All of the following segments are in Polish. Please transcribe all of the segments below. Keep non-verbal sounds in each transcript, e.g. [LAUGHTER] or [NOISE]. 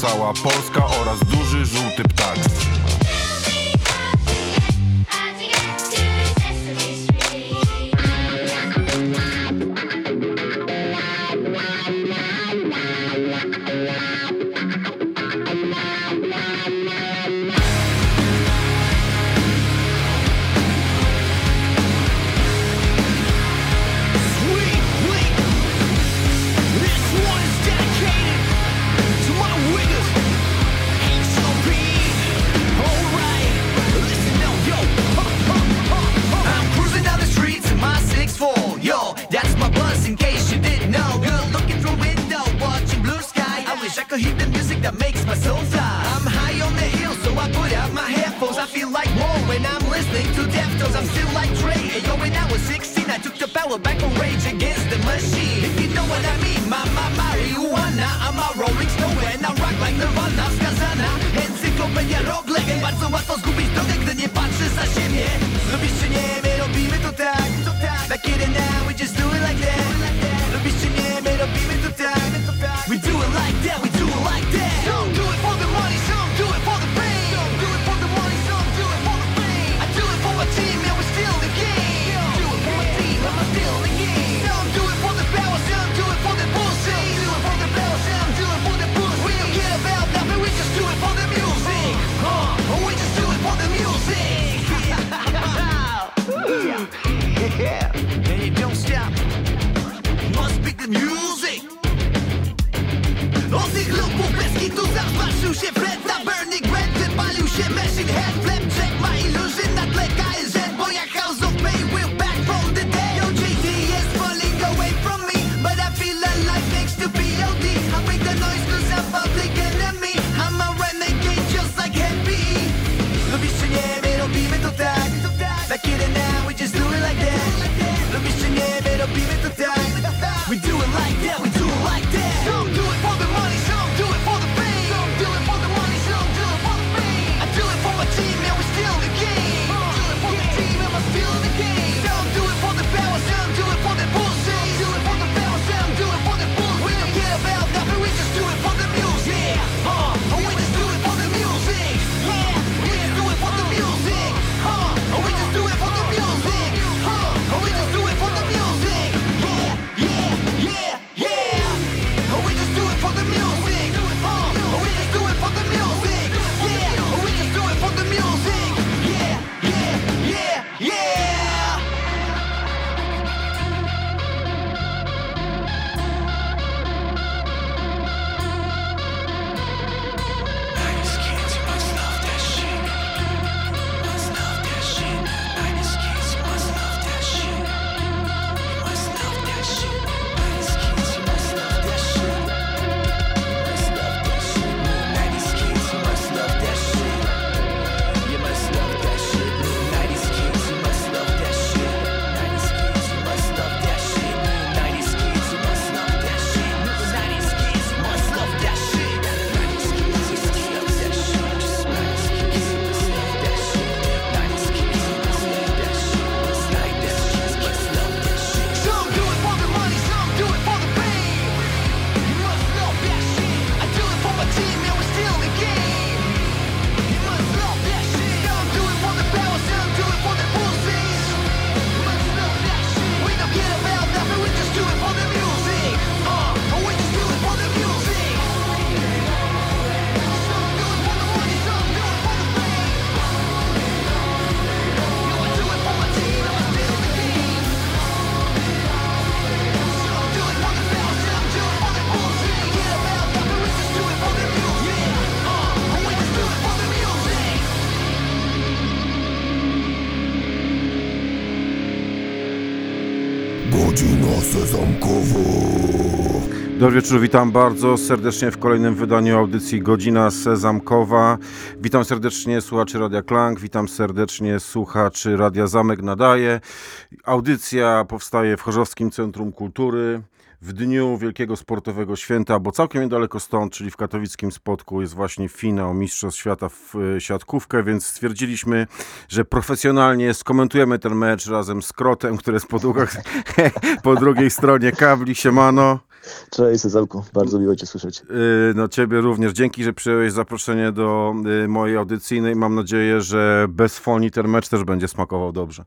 cała Polska oraz duży żółty ptak Dobry wieczór, witam bardzo serdecznie w kolejnym wydaniu audycji Godzina Sezamkowa. Witam serdecznie słuchaczy Radia Klang, witam serdecznie słuchaczy Radia Zamek Nadaje. Audycja powstaje w Chorzowskim Centrum Kultury. W dniu Wielkiego Sportowego Święta, bo całkiem niedaleko stąd, czyli w katowickim Spodku, jest właśnie finał Mistrzostw Świata w e, siatkówkę, więc stwierdziliśmy, że profesjonalnie skomentujemy ten mecz razem z Krotem, który jest po, długach, [LAUGHS] po drugiej stronie kabli. Siemano. Cześć Sezamku, bardzo miło Cię słyszeć. Yy, No ciebie również. Dzięki, że przyjąłeś zaproszenie do y, mojej audycyjnej. Mam nadzieję, że bez fonii ten mecz też będzie smakował dobrze.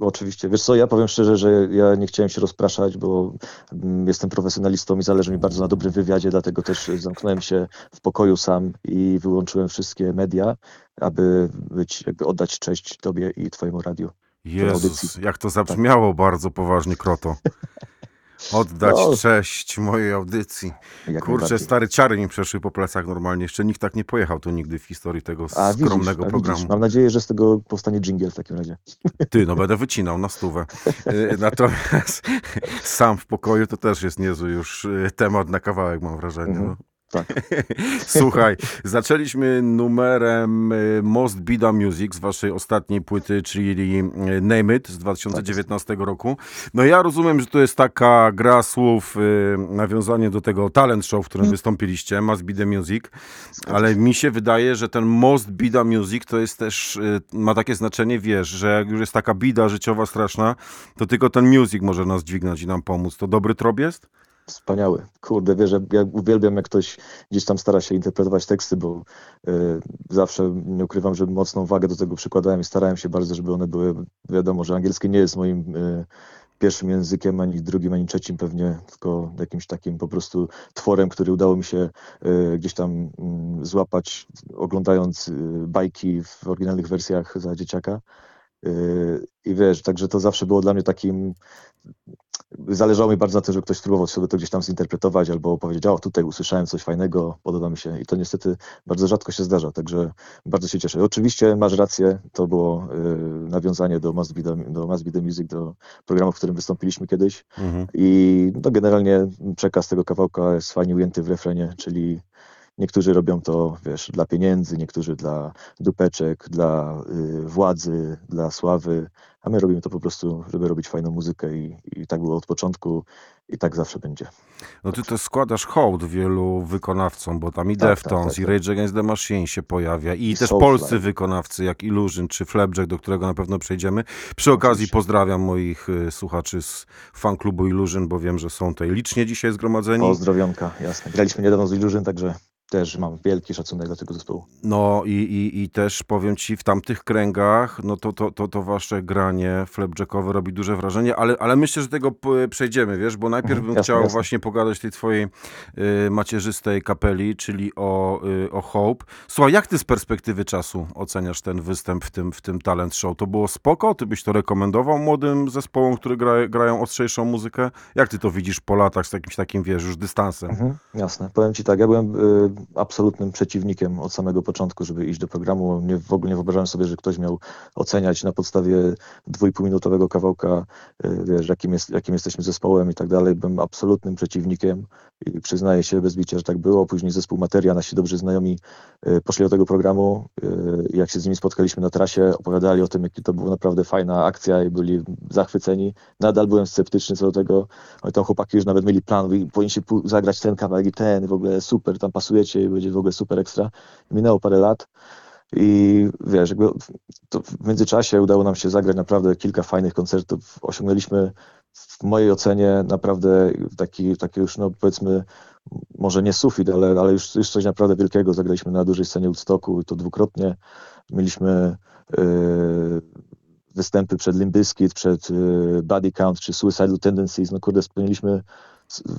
Oczywiście, wiesz co, ja powiem szczerze, że ja nie chciałem się rozpraszać, bo mm, jestem profesjonalistą i zależy mi bardzo na dobrym wywiadzie, dlatego też zamknąłem się w pokoju sam i wyłączyłem wszystkie media, aby być, jakby oddać cześć Tobie i Twojemu radiu. Jezus, jak to zabrzmiało bardzo poważnie, Kroto. Oddać No. cześć mojej audycji. Jak Kurczę, stare ciary mi przeszły po plecach normalnie. Jeszcze nikt tak nie pojechał tu nigdy w historii tego A widzisz, skromnego a programu. widzisz, mam nadzieję, że z tego powstanie jingle w takim razie. [LAUGHS] Ty, no będę wycinał na stówę. Y, Natomiast [LAUGHS] sam w pokoju to też jest niezły już y, temat na kawałek, mam wrażenie. Mhm. No. Tak. [LAUGHS] Słuchaj, zaczęliśmy numerem y, Most Bida Music z waszej ostatniej płyty, czyli y, Name It z 2019 roku. No ja rozumiem, że to jest taka gra słów, y, nawiązanie do tego talent show, w którym wystąpiliście, Must Be The Music, ale mi się wydaje, że ten Most Bida Music to jest też, ma takie znaczenie, wiesz, że jak już jest taka bida życiowa straszna, to tylko ten music może nas dźwignąć i nam pomóc. To dobry trop jest? Wspaniały. Kurde, wiesz, ja- uwielbiam, jak ktoś gdzieś tam stara się interpretować teksty, bo y, zawsze nie ukrywam, że mocną wagę do tego przykładałem i starałem się bardzo, żeby one były, wiadomo, że angielski nie jest moim y, pierwszym językiem, ani drugim, ani trzecim pewnie, tylko jakimś takim po prostu tworem, który udało mi się y, gdzieś tam mm, złapać, oglądając y, bajki w oryginalnych wersjach za dzieciaka. Y, I wiesz, także to zawsze było dla mnie takim zależało mi bardzo na tym, żeby ktoś spróbował sobie to gdzieś tam zinterpretować albo powiedzieć, o tutaj usłyszałem coś fajnego, podoba mi się i to niestety bardzo rzadko się zdarza, także bardzo się cieszę. Oczywiście masz rację, to było y, nawiązanie do Must, Be the, do Must Be The Music, do programu, w którym wystąpiliśmy kiedyś Mhm. i no, generalnie przekaz tego kawałka jest fajnie ujęty w refrenie, czyli niektórzy robią to, wiesz, dla pieniędzy, niektórzy dla dupeczek, dla y, władzy, dla sławy, a my robimy to po prostu, żeby robić fajną muzykę i, i tak było od początku i tak zawsze będzie. No ty też składasz hołd wielu wykonawcom, bo tam i Tak, Deftones, tak, tak, i tak. Rage Against the Machine się pojawia, i, I też Soulfly. polscy wykonawcy jak Illusion czy Flapjack, do którego na pewno przejdziemy. Przy okazji pozdrawiam moich y, słuchaczy z fanklubu Illusion, bo wiem, że są tutaj licznie dzisiaj zgromadzeni. Pozdrowionka, jasne. Graliśmy niedawno z Illusion, także też mam wielki szacunek dla tego zespołu. No i, i, i też powiem ci, w tamtych kręgach, no to, to, to, to wasze granie flapjackowe robi duże wrażenie, ale, ale myślę, że tego przejdziemy, wiesz, bo najpierw Mhm, bym jasne, chciał jasne. właśnie pogadać tej twojej y, macierzystej kapeli, czyli o, y, o Hope. Słuchaj, jak ty z perspektywy czasu oceniasz ten występ w tym, w tym talent show? To było spoko? Ty byś to rekomendował młodym zespołom, które gra, grają ostrzejszą muzykę? Jak ty to widzisz po latach z jakimś takim, wiesz, już dystansem? Mhm, jasne. Powiem Ci tak, ja byłem y, absolutnym przeciwnikiem od samego początku, żeby iść do programu. Nie, w ogóle nie wyobrażałem sobie, że ktoś miał oceniać na podstawie dwójpółminutowego kawałka, y, wiesz, jakim, jest, jakim jesteśmy zespołem i tak dalej. Byłem absolutnym przeciwnikiem i przyznaję się bez bicia, że tak było. Później zespół Materia, nasi dobrzy znajomi y, poszli do tego programu y, i jak się z nimi spotkaliśmy na trasie, opowiadali o tym, jaki to była naprawdę fajna akcja i byli zachwyceni. Nadal byłem sceptyczny co do tego. Oni tam chłopaki już nawet mieli plan, wy powinniście pu- zagrać ten kawałek i ten, w ogóle super, tam pasujecie i będzie w ogóle super ekstra. Minęło parę lat i wiesz, jakby w międzyczasie udało nam się zagrać naprawdę kilka fajnych koncertów. Osiągnęliśmy w mojej ocenie naprawdę taki, taki już, no powiedzmy, może nie sufit, ale, ale już, już coś naprawdę wielkiego. Zagraliśmy na dużej scenie Woodstocku i to dwukrotnie. Mieliśmy yy, występy przed Limp Bizkit, przed yy, Body Count czy Suicidal Tendencies. No kurde, spełniliśmy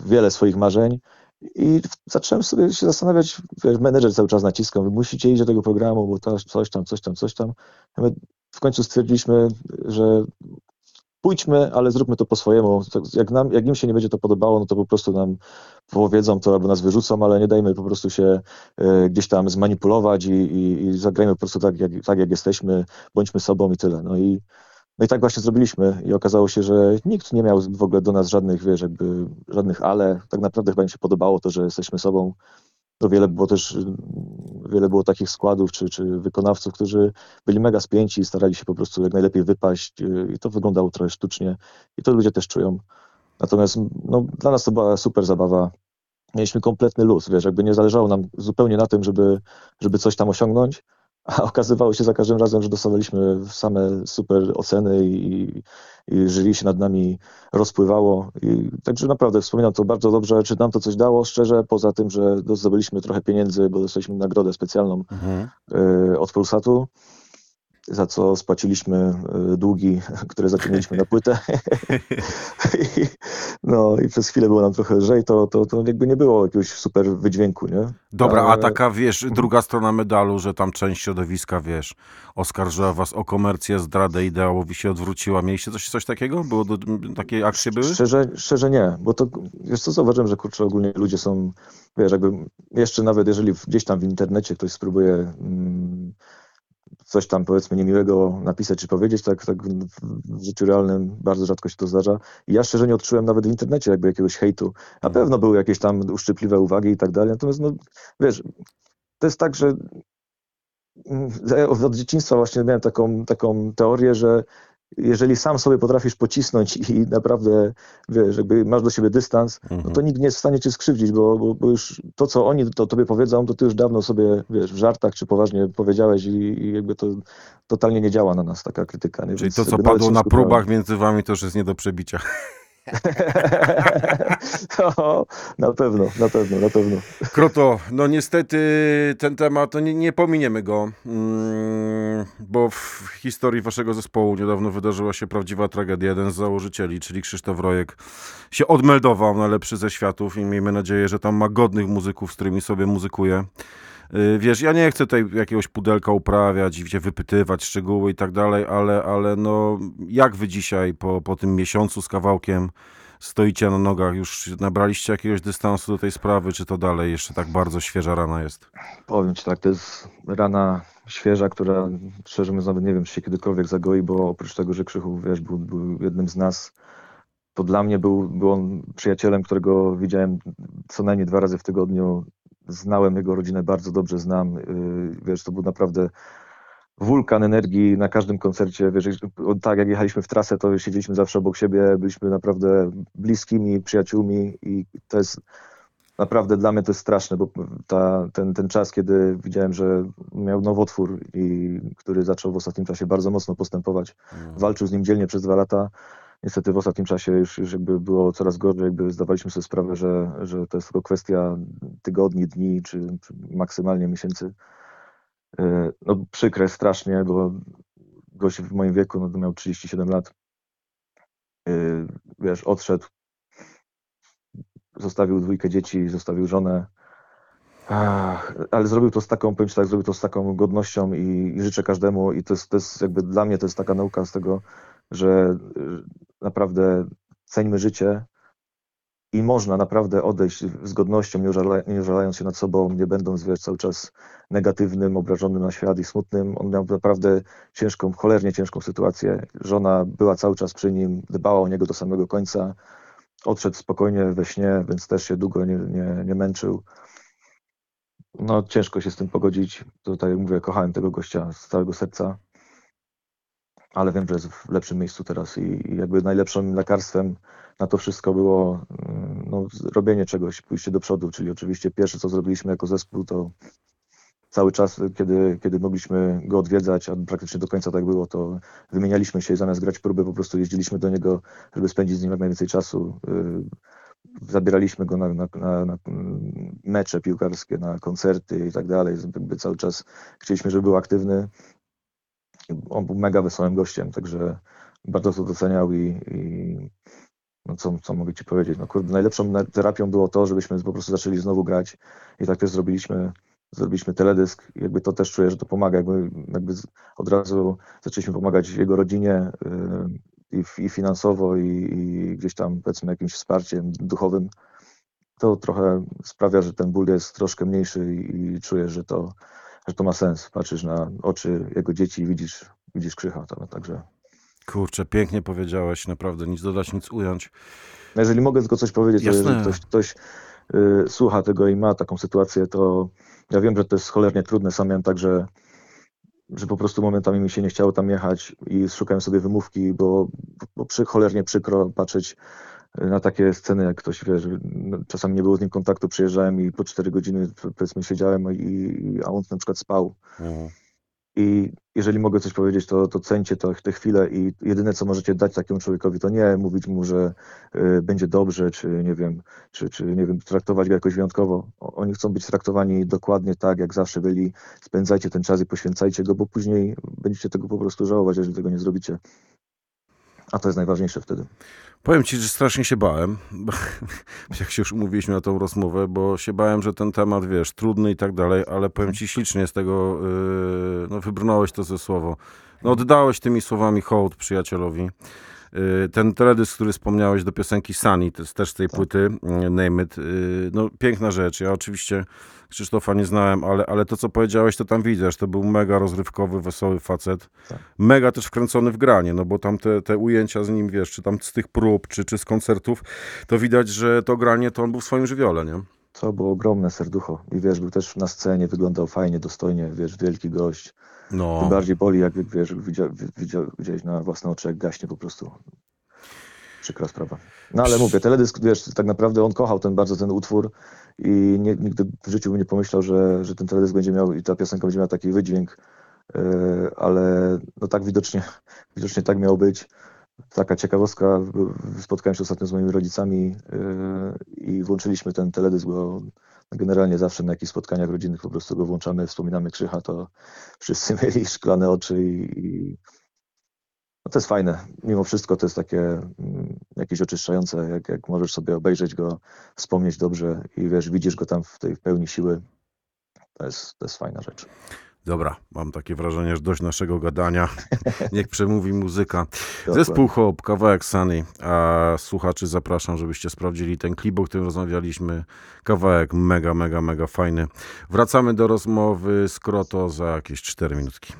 wiele swoich marzeń i zacząłem sobie się zastanawiać, wiesz, menedżer cały czas naciskał, wy musicie iść do tego programu, bo to coś tam, coś tam, coś tam. My w końcu stwierdziliśmy, że pójdźmy, ale zróbmy to po swojemu. Tak, Jak, nam, jak im się nie będzie to podobało, no to po prostu nam powiedzą to albo nas wyrzucą, ale nie dajmy po prostu się e, gdzieś tam zmanipulować i, i, i zagrajmy po prostu tak jak, tak, jak jesteśmy, bądźmy sobą i tyle. No i No i tak właśnie zrobiliśmy i okazało się, że nikt nie miał w ogóle do nas żadnych, wiesz, jakby żadnych ale. Tak naprawdę chyba im się podobało to, że jesteśmy sobą. No wiele było też, wiele było takich składów czy, czy wykonawców, którzy byli mega spięci i starali się po prostu jak najlepiej wypaść y, i to wyglądało trochę sztucznie i to ludzie też czują. Natomiast no, dla nas to była super zabawa. Mieliśmy kompletny luz, wiesz, jakby nie zależało nam zupełnie na tym, żeby, żeby coś tam osiągnąć, a okazywało się za każdym razem, że dostawaliśmy same super oceny i, i jury się nad nami rozpływało. I, także naprawdę wspominam to bardzo dobrze. Czy nam to coś dało? Szczerze, poza tym, że zdobyliśmy trochę pieniędzy, bo dostaliśmy nagrodę specjalną Mhm. y, od Polsatu, za co spłaciliśmy y, długi, [LAUGHS] które zaciągnęliśmy na płytę. [LAUGHS] I, no i przez chwilę było nam trochę lżej, to, to, to jakby nie było jakiegoś super wydźwięku, nie? Dobra, a taka, wiesz, druga strona medalu, że tam część środowiska, wiesz, oskarżyła was o komercję, zdradę ideałowi się odwróciła. Mieliście coś, coś takiego? Było do, takie akcje były? Szczerze, szczerze nie, bo to, wiesz co, zauważyłem, że kurczę, ogólnie ludzie są, wiesz, jakby jeszcze nawet jeżeli gdzieś tam w internecie ktoś spróbuje mm, coś tam powiedzmy niemiłego napisać czy powiedzieć, tak, tak w, w życiu realnym bardzo rzadko się to zdarza. I ja szczerze nie odczułem nawet w internecie jakby jakiegoś hejtu. Na pewno były jakieś tam uszczypliwe uwagi i tak dalej, natomiast no, wiesz, to jest tak, że mm, od dzieciństwa właśnie miałem taką, taką teorię, że jeżeli sam sobie potrafisz pocisnąć i naprawdę, wiesz, jakby masz do siebie dystans, no to nikt nie jest w stanie cię skrzywdzić, bo, bo, bo już to, co oni to tobie powiedzą, to ty już dawno sobie, wiesz, w żartach czy poważnie powiedziałeś i, i jakby to totalnie nie działa na nas taka krytyka. Nie? Czyli Więc to, co padło na próbach między wami, to już jest nie do przebicia. [LAUGHS] no, na pewno, na pewno, na pewno. Kroto, no niestety ten temat, no nie, nie pominiemy go, mm, bo w historii waszego zespołu niedawno wydarzyła się prawdziwa tragedia. Jeden z założycieli, czyli Krzysztof Rojek, się odmeldował na lepszy ze światów i miejmy nadzieję, że tam ma godnych muzyków, z którymi sobie muzykuje. Y, Wiesz, ja nie chcę tutaj jakiegoś pudelka uprawiać i wypytywać szczegóły i tak dalej, ale, ale no jak wy dzisiaj po, po tym miesiącu z kawałkiem stoicie na nogach? Już nabraliście jakiegoś dystansu do tej sprawy, czy to dalej jeszcze tak bardzo świeża rana jest? Powiem ci tak, to jest rana świeża, która szczerze mówiąc nawet nie wiem, czy się kiedykolwiek zagoi, bo oprócz tego, że Krzychu, wiesz, był, był jednym z nas, to dla mnie był, był on przyjacielem, którego widziałem co najmniej dwa razy w tygodniu. Znałem jego rodzinę, bardzo dobrze znam. Yy, Wiesz, to był naprawdę wulkan energii na każdym koncercie. Wiesz, tak jak jechaliśmy w trasę, to siedzieliśmy zawsze obok siebie, byliśmy naprawdę bliskimi przyjaciółmi i to jest naprawdę dla mnie to jest straszne, bo ta, ten, ten czas, kiedy widziałem, że miał nowotwór i który zaczął w ostatnim czasie bardzo mocno postępować, walczył z nim dzielnie przez dwa lata. Niestety w ostatnim czasie już, już jakby było coraz gorzej, jakby zdawaliśmy sobie sprawę, że, że to jest tylko kwestia tygodni, dni czy, czy maksymalnie miesięcy. Yy, No przykre strasznie, bo gość w moim wieku no, miał 37 lat. Yy, Wiesz, odszedł, zostawił dwójkę dzieci, zostawił żonę. Ach, ale zrobił to z taką, powiem tak, zrobił to z taką godnością i, i życzę każdemu i to jest, to jest jakby dla mnie to jest taka nauka z tego, że y, naprawdę ceńmy życie i można naprawdę odejść z godnością, nie użala- nie użalając się nad sobą, nie będąc wiesz, cały czas negatywnym, obrażonym na świat i smutnym. On miał naprawdę ciężką, cholernie ciężką sytuację. Żona była cały czas przy nim, dbała o niego do samego końca. Odszedł spokojnie we śnie, więc też się długo nie, nie, nie męczył. No ciężko się z tym pogodzić. Tutaj mówię, kochałem tego gościa z całego serca, ale wiem, że jest w lepszym miejscu teraz i, jakby najlepszym lekarstwem na to wszystko było mm, no, robienie czegoś, pójście do przodu, czyli oczywiście pierwsze, co zrobiliśmy jako zespół, to cały czas, kiedy, kiedy mogliśmy go odwiedzać, a praktycznie do końca tak było, to wymienialiśmy się i zamiast grać próby, po prostu jeździliśmy do niego, żeby spędzić z nim jak najwięcej czasu. Yy, Zabieraliśmy go na, na, na, na mm, mecze piłkarskie, na koncerty i tak dalej. Cały czas chcieliśmy, żeby był aktywny. On był mega wesołym gościem, także bardzo to doceniał i, i no co, co mogę ci powiedzieć? No kurde, najlepszą na- terapią było to, żebyśmy po prostu zaczęli znowu grać i tak też zrobiliśmy. Zrobiliśmy teledysk jakby to też czuję, że to pomaga. Jakby, jakby od razu zaczęliśmy pomagać jego rodzinie yy, i, i finansowo, i, i gdzieś tam powiedzmy jakimś wsparciem duchowym. To trochę sprawia, że ten ból jest troszkę mniejszy i, i czuję, że to, że to ma sens. Patrzysz na oczy jego dzieci i widzisz, widzisz Krzycha. To, także Kurczę, pięknie powiedziałeś, naprawdę nic dodać, nic ująć. No jeżeli mogę tylko coś powiedzieć, to Jasne. jeżeli ktoś, ktoś y, słucha tego i ma taką sytuację, to ja wiem, że to jest cholernie trudne. Sam miałem tak, że, że po prostu momentami mi się nie chciało tam jechać i szukałem sobie wymówki, bo, bo przy, cholernie przykro patrzeć na takie sceny, jak ktoś, wiesz, no, czasami nie było z nim kontaktu, przyjeżdżałem i po 4 godziny powiedzmy siedziałem, i, a on na przykład spał. Mhm. I jeżeli mogę coś powiedzieć, to, to cencie to, te chwile i jedyne, co możecie dać takiemu człowiekowi, to nie mówić mu, że y, będzie dobrze, czy nie wiem, czy, czy nie wiem, traktować go jakoś wyjątkowo. Oni chcą być traktowani dokładnie tak, jak zawsze byli. Spędzajcie ten czas i poświęcajcie go, bo później będziecie tego po prostu żałować, jeżeli tego nie zrobicie. A to jest najważniejsze wtedy. Powiem ci, że strasznie się bałem, [LAUGHS] jak się już umówiliśmy na tą rozmowę, bo się bałem, że ten temat, wiesz, trudny i tak dalej, ale powiem ci ślicznie z tego, yy, no wybrnąłeś to ze słowo. No oddałeś tymi słowami hołd przyjacielowi. Yy, Ten teledysk, który wspomniałeś do piosenki Sunny, to jest też z tej płyty, yy, Name It, yy, no piękna rzecz. Ja oczywiście Krzysztofa nie znałem, ale, ale to, co powiedziałeś, to tam widzisz, to był mega rozrywkowy, wesoły facet. Tak. Mega też wkręcony w granie, no bo tam te, te ujęcia z nim, wiesz, czy tam z tych prób, czy, czy z koncertów, to widać, że to granie to on był w swoim żywiole, nie? To było ogromne serducho. I wiesz, był też na scenie, wyglądał fajnie, dostojnie, wiesz, wielki gość. No. Tym bardziej boli, jak wiesz, widzia, widzia, widziałeś na własne oczy, jak gaśnie po prostu. Przykra sprawa. No ale mówię, teledysk, wiesz, tak naprawdę on kochał ten bardzo ten utwór i nie, nigdy w życiu bym nie pomyślał, że, że ten teledysk będzie miał i ta piosenka będzie miała taki wydźwięk, yy, ale no tak widocznie, [LAUGHS] widocznie tak miało być. Taka ciekawostka, spotkałem się ostatnio z moimi rodzicami yy, i włączyliśmy ten teledysk, bo generalnie zawsze na jakichś spotkaniach rodzinnych po prostu go włączamy, wspominamy Krzycha, to wszyscy [LAUGHS] mieli szklane oczy i, i no to jest fajne. Mimo wszystko to jest takie mm, jakieś oczyszczające, jak, jak możesz sobie obejrzeć go, wspomnieć dobrze i wiesz, widzisz go tam w tej pełni siły. To jest, to jest fajna rzecz. Dobra, mam takie wrażenie, że dość naszego gadania. [LAUGHS] Niech przemówi muzyka. Zespół Hop, kawałek Sunny. A słuchaczy zapraszam, żebyście sprawdzili ten klip, o którym rozmawialiśmy. Kawałek mega, mega, mega fajny. Wracamy do rozmowy z Kroto za jakieś 4 minutki.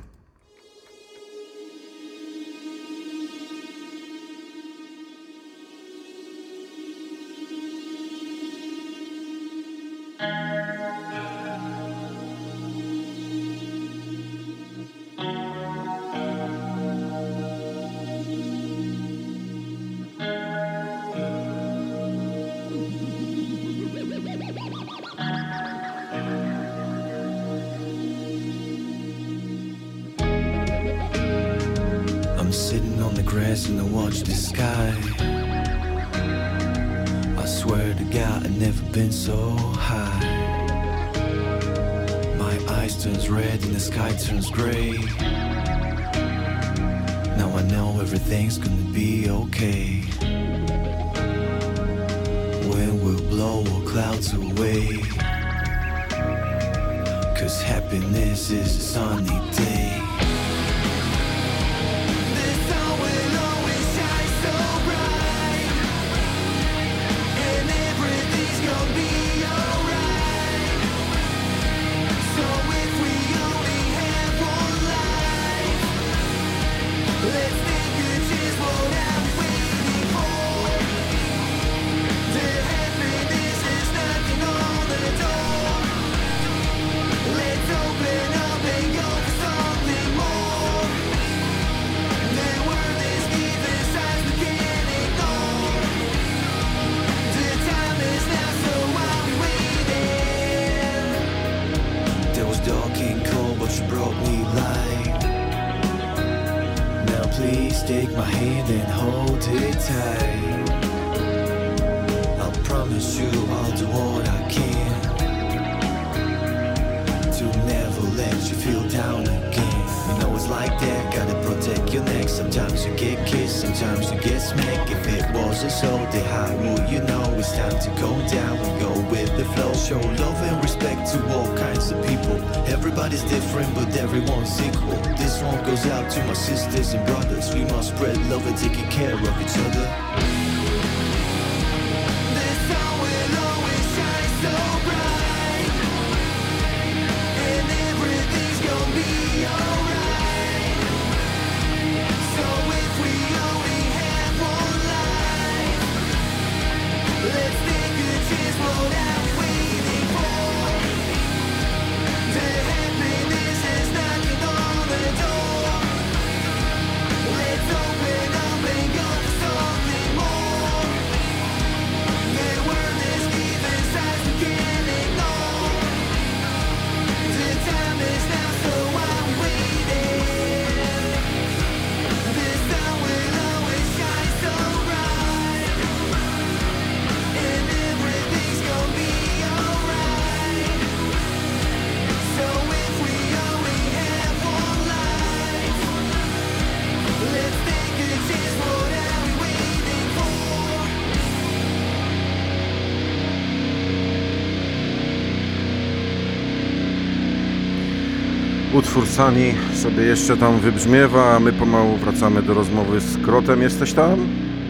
Utwór Sani sobie jeszcze tam wybrzmiewa, a my pomału wracamy do rozmowy z Krotem. Jesteś tam?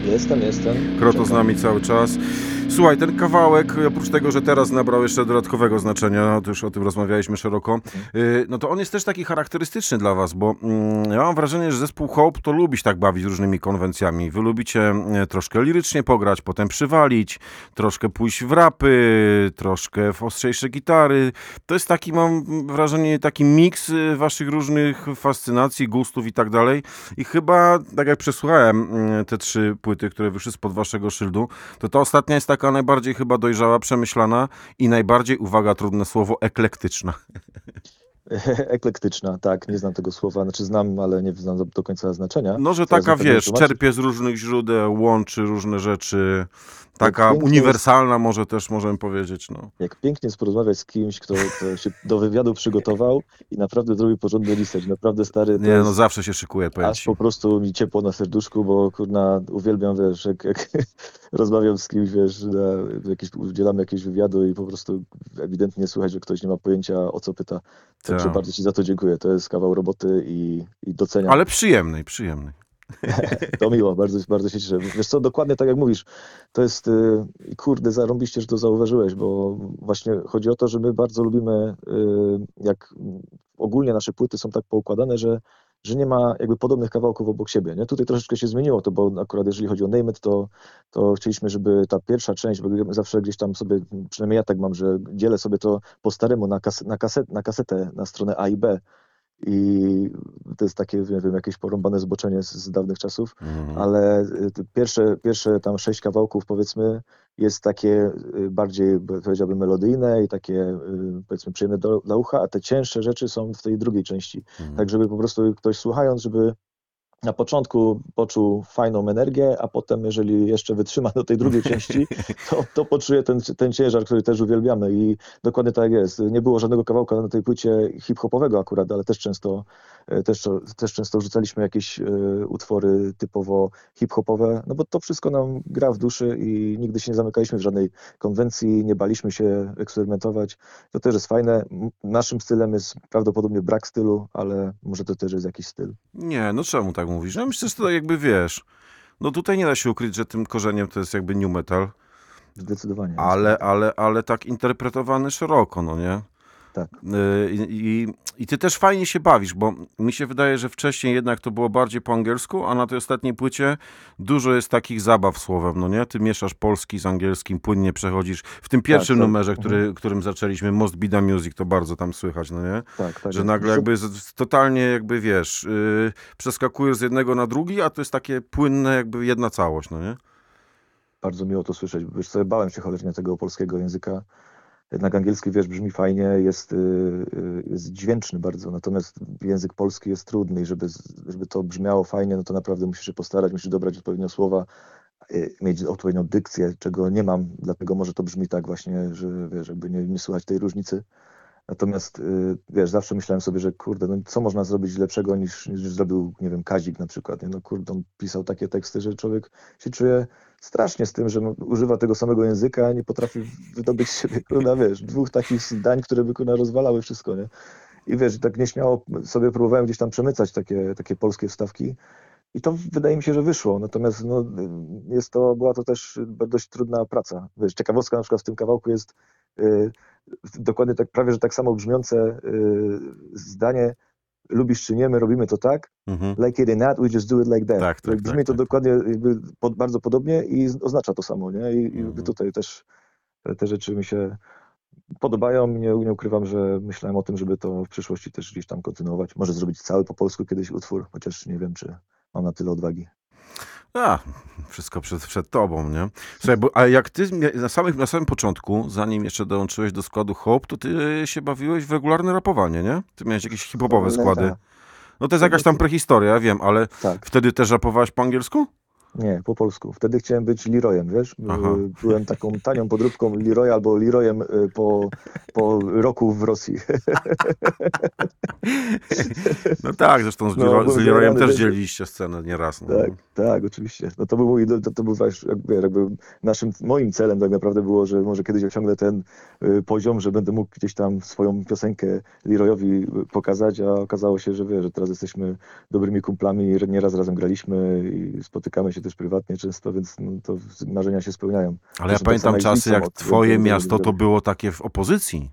Jestem, jestem. Kroto z nami cały czas. Słuchaj, ten kawałek, oprócz tego, że teraz nabrał jeszcze dodatkowego znaczenia, to już o tym rozmawialiśmy szeroko, y, no to on jest też taki charakterystyczny dla was, bo mm, ja mam wrażenie, że zespół Hope to lubi się tak bawić różnymi konwencjami. Wy lubicie e, troszkę lirycznie pograć, potem przywalić, troszkę pójść w rapy, troszkę w ostrzejsze gitary. To jest taki, mam wrażenie, taki miks y, waszych różnych fascynacji, gustów i tak dalej. I chyba, tak jak przesłuchałem mm, te trzy płyty, które wyszły spod waszego szyldu, to ta ostatnia jest taka najbardziej chyba dojrzała, przemyślana i najbardziej, uwaga, trudne słowo, eklektyczna. [LAUGHS] Eklektyczna, tak, nie znam tego słowa, znaczy znam, ale nie znam do, do końca znaczenia. No, że Zaraz taka, wiesz, czerpie z różnych źródeł, łączy różne rzeczy, taka pięknie jest- uniwersalna może też możemy powiedzieć, no. Jak pięknie jest porozmawiać z kimś, kto, kto się do wywiadu przygotował i naprawdę zrobił porządny research. Naprawdę stary, Nie, jest no zawsze się szykuje, powiem aż po prostu mi ciepło na serduszku, bo kurna, uwielbiam, wiesz, jak, jak [LAUGHS] rozmawiam z kimś, wiesz, na, jakieś, udzielamy jakiegoś wywiadu i po prostu ewidentnie słychać, że ktoś nie ma pojęcia o co pyta. Także Tak. bardzo Ci za to dziękuję. To jest kawał roboty i, i doceniam. Ale przyjemnej, przyjemnej. [LAUGHS] To miło, bardzo, bardzo się cieszę. Wiesz co, dokładnie tak jak mówisz, to jest, y, kurde, zarąbiście, że to zauważyłeś, bo właśnie chodzi o to, że my bardzo lubimy, y, jak ogólnie nasze płyty są tak poukładane, że, że nie ma jakby podobnych kawałków obok siebie, nie? Tutaj troszeczkę się zmieniło to, bo akurat jeżeli chodzi o Name It, to, to chcieliśmy, żeby ta pierwsza część, bo zawsze gdzieś tam sobie, przynajmniej ja tak mam, że dzielę sobie to po staremu na, kas, na, kaset, na kasetę, na stronę A i B, i to jest takie, nie wiem, jakieś porąbane zboczenie z, z dawnych czasów, Mhm. ale y, pierwsze, pierwsze tam sześć kawałków powiedzmy jest takie y, bardziej powiedziałbym melodyjne i takie y, powiedzmy przyjemne do, dla ucha, a te cięższe rzeczy są w tej drugiej części. Mhm. Tak żeby po prostu ktoś słuchając, żeby na początku poczuł fajną energię, a potem jeżeli jeszcze wytrzyma do tej drugiej części, [LAUGHS] to, to poczuje ten, ten ciężar, który też uwielbiamy i dokładnie tak jest. Nie było żadnego kawałka na tej płycie hip-hopowego akurat, ale też często, e, też, też często wrzucaliśmy jakieś e, utwory typowo hip-hopowe, no bo to wszystko nam gra w duszy i nigdy się nie zamykaliśmy w żadnej konwencji, nie baliśmy się eksperymentować. To też jest fajne. Naszym stylem jest prawdopodobnie brak stylu, ale może to też jest jakiś styl. Nie, no czemu tak mówisz? Ja myślę, że to jakby wiesz. No tutaj nie da się ukryć, że tym korzeniem to jest jakby new metal, Zdecydowanie. ale, ale, ale tak interpretowany szeroko, no nie? Tak. Y, I, i, I ty też fajnie się bawisz, bo mi się wydaje, że wcześniej jednak to było bardziej po angielsku, a na tej ostatniej płycie dużo jest takich zabaw słowem, no nie? Ty mieszasz polski z angielskim, płynnie przechodzisz. W tym pierwszym tak. numerze, który, którym zaczęliśmy, Most Be The Music, to bardzo tam słychać, no nie? Tak, tak. Że nagle jakby z, totalnie jakby wiesz, yy, przeskakujesz z jednego na drugi, a to jest takie płynne jakby jedna całość, no nie? Bardzo miło to słyszeć. Wiesz co, bałem się cholernie tego polskiego języka. Jednak angielski, wiesz, brzmi fajnie, jest, y, y, jest dźwięczny bardzo, natomiast język polski jest trudny i żeby, żeby to brzmiało fajnie, no to naprawdę musisz się postarać, musisz dobrać odpowiednio słowa, y, mieć odpowiednią dykcję, czego nie mam, dlatego może to brzmi tak właśnie, że wiesz, jakby nie, nie słychać tej różnicy. Natomiast y, wiesz, zawsze myślałem sobie, że kurde, no co można zrobić lepszego niż, niż zrobił, nie wiem, Kazik na przykład. Nie? No kurde, on pisał takie teksty, że człowiek się czuje strasznie z tym, że no, używa tego samego języka, a nie potrafi wydobyć siebie, kurna, wiesz, dwóch takich zdań, które by kurna rozwalały wszystko, nie? I wiesz, tak nieśmiało sobie próbowałem gdzieś tam przemycać takie, takie polskie wstawki i to wydaje mi się, że wyszło. Natomiast no, jest to, była to też dość trudna praca. Wiesz, ciekawostka na przykład w tym kawałku jest y, dokładnie tak, prawie że tak samo brzmiące y, zdanie lubisz czy nie, my robimy to tak, Mhm. like it or not, we just do it like that. Tak, tak, Brzmi tak, to tak. dokładnie pod, bardzo podobnie i oznacza to samo, nie? I, i Mhm. tutaj też te, te rzeczy mi się podobają. Nie, nie ukrywam, że myślałem o tym, żeby to w przyszłości też gdzieś tam kontynuować. Może zrobić cały po polsku kiedyś utwór, chociaż nie wiem, czy mam na tyle odwagi. A, wszystko przed, przed tobą, nie? Słuchaj, bo, a jak ty na, samym, na samym początku, zanim jeszcze dołączyłeś do składu Hope, to ty się bawiłeś w regularne rapowanie, nie? Ty miałeś jakieś hip-hopowe składy. No to jest jakaś tam prehistoria, ja wiem, ale Tak. wtedy też rapowałeś po angielsku? Nie, po polsku. Wtedy chciałem być Leroyem, wiesz? Aha. Y, Byłem taką tanią podróbką Leroya albo Leroyem y, po, po roku w Rosji. [LAUGHS] No tak, zresztą z, No, z Leroyem też że- dzieliliście scenę nieraz. No. Tak, tak, oczywiście. No to był mój, to, to był wiesz, jakby, jakby naszym, moim celem tak naprawdę było, że może kiedyś osiągnę ten y, poziom, że będę mógł gdzieś tam swoją piosenkę Leroyowi y, pokazać, a okazało się, że wiesz, że teraz jesteśmy dobrymi kumplami i nieraz razem graliśmy i spotykamy się też prywatnie często, więc no, to marzenia się spełniają. Ale ja pamiętam czasy, jak twoje miasto to było takie w opozycji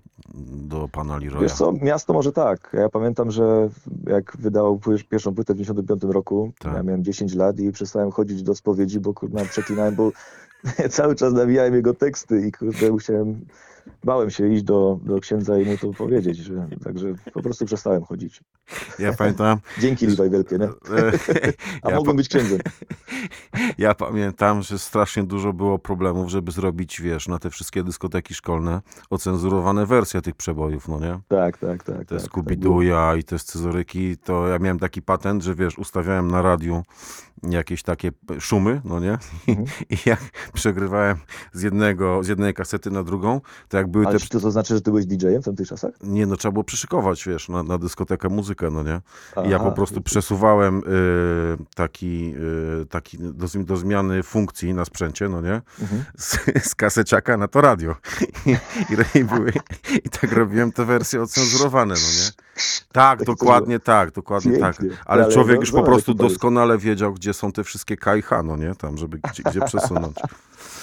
do pana Leroya. Wiesz co, miasto może tak. Ja pamiętam, że jak wydał pier- pierwszą płytę w 95 roku, Tak. ja miałem 10 lat i przestałem chodzić do spowiedzi, bo kurwa przeklinałem, bo [LAUGHS] cały czas nawijałem jego teksty i kurde musiałem, bałem się iść do, do księdza i mu to powiedzieć, że także po prostu przestałem chodzić. Ja pamiętam, Dzięki Liwaj wielkie, nie? [LAUGHS] A ja, mogłem być księdzem. [LAUGHS] ja pamiętam, że strasznie dużo było problemów, żeby zrobić, wiesz, na te wszystkie dyskoteki szkolne ocenzurowane wersje tych przebojów, no nie? Tak, tak, tak. Te tak, Skubiduja i te scyzoryki, to ja miałem taki patent, że wiesz, ustawiałem na radiu jakieś takie szumy, no nie? [LAUGHS] I, Mhm. i jak przegrywałem z, jednego, z jednej kasety na drugą, to jak były Ale te... czy to, to znaczy, że ty byłeś DJ-em w tamtych czasach? Nie, no trzeba było przyszykować, wiesz, na, na dyskotekę muzykę, no nie? I ja Aha. po prostu przesuwałem y, taki, y, taki do, do zmiany funkcji na sprzęcie, no nie? Mhm. Z, z kaseciaka na to radio. I, i, były, I tak robiłem te wersje ocenzurowane, no nie? Tak, Tak to dokładnie tak, dokładnie Pięknie. tak. Ale Ale człowiek no, już po prostu doskonale wiedział, gdzie są te wszystkie K i H, no nie? Tam, żeby gdzie, gdzie przesunąć.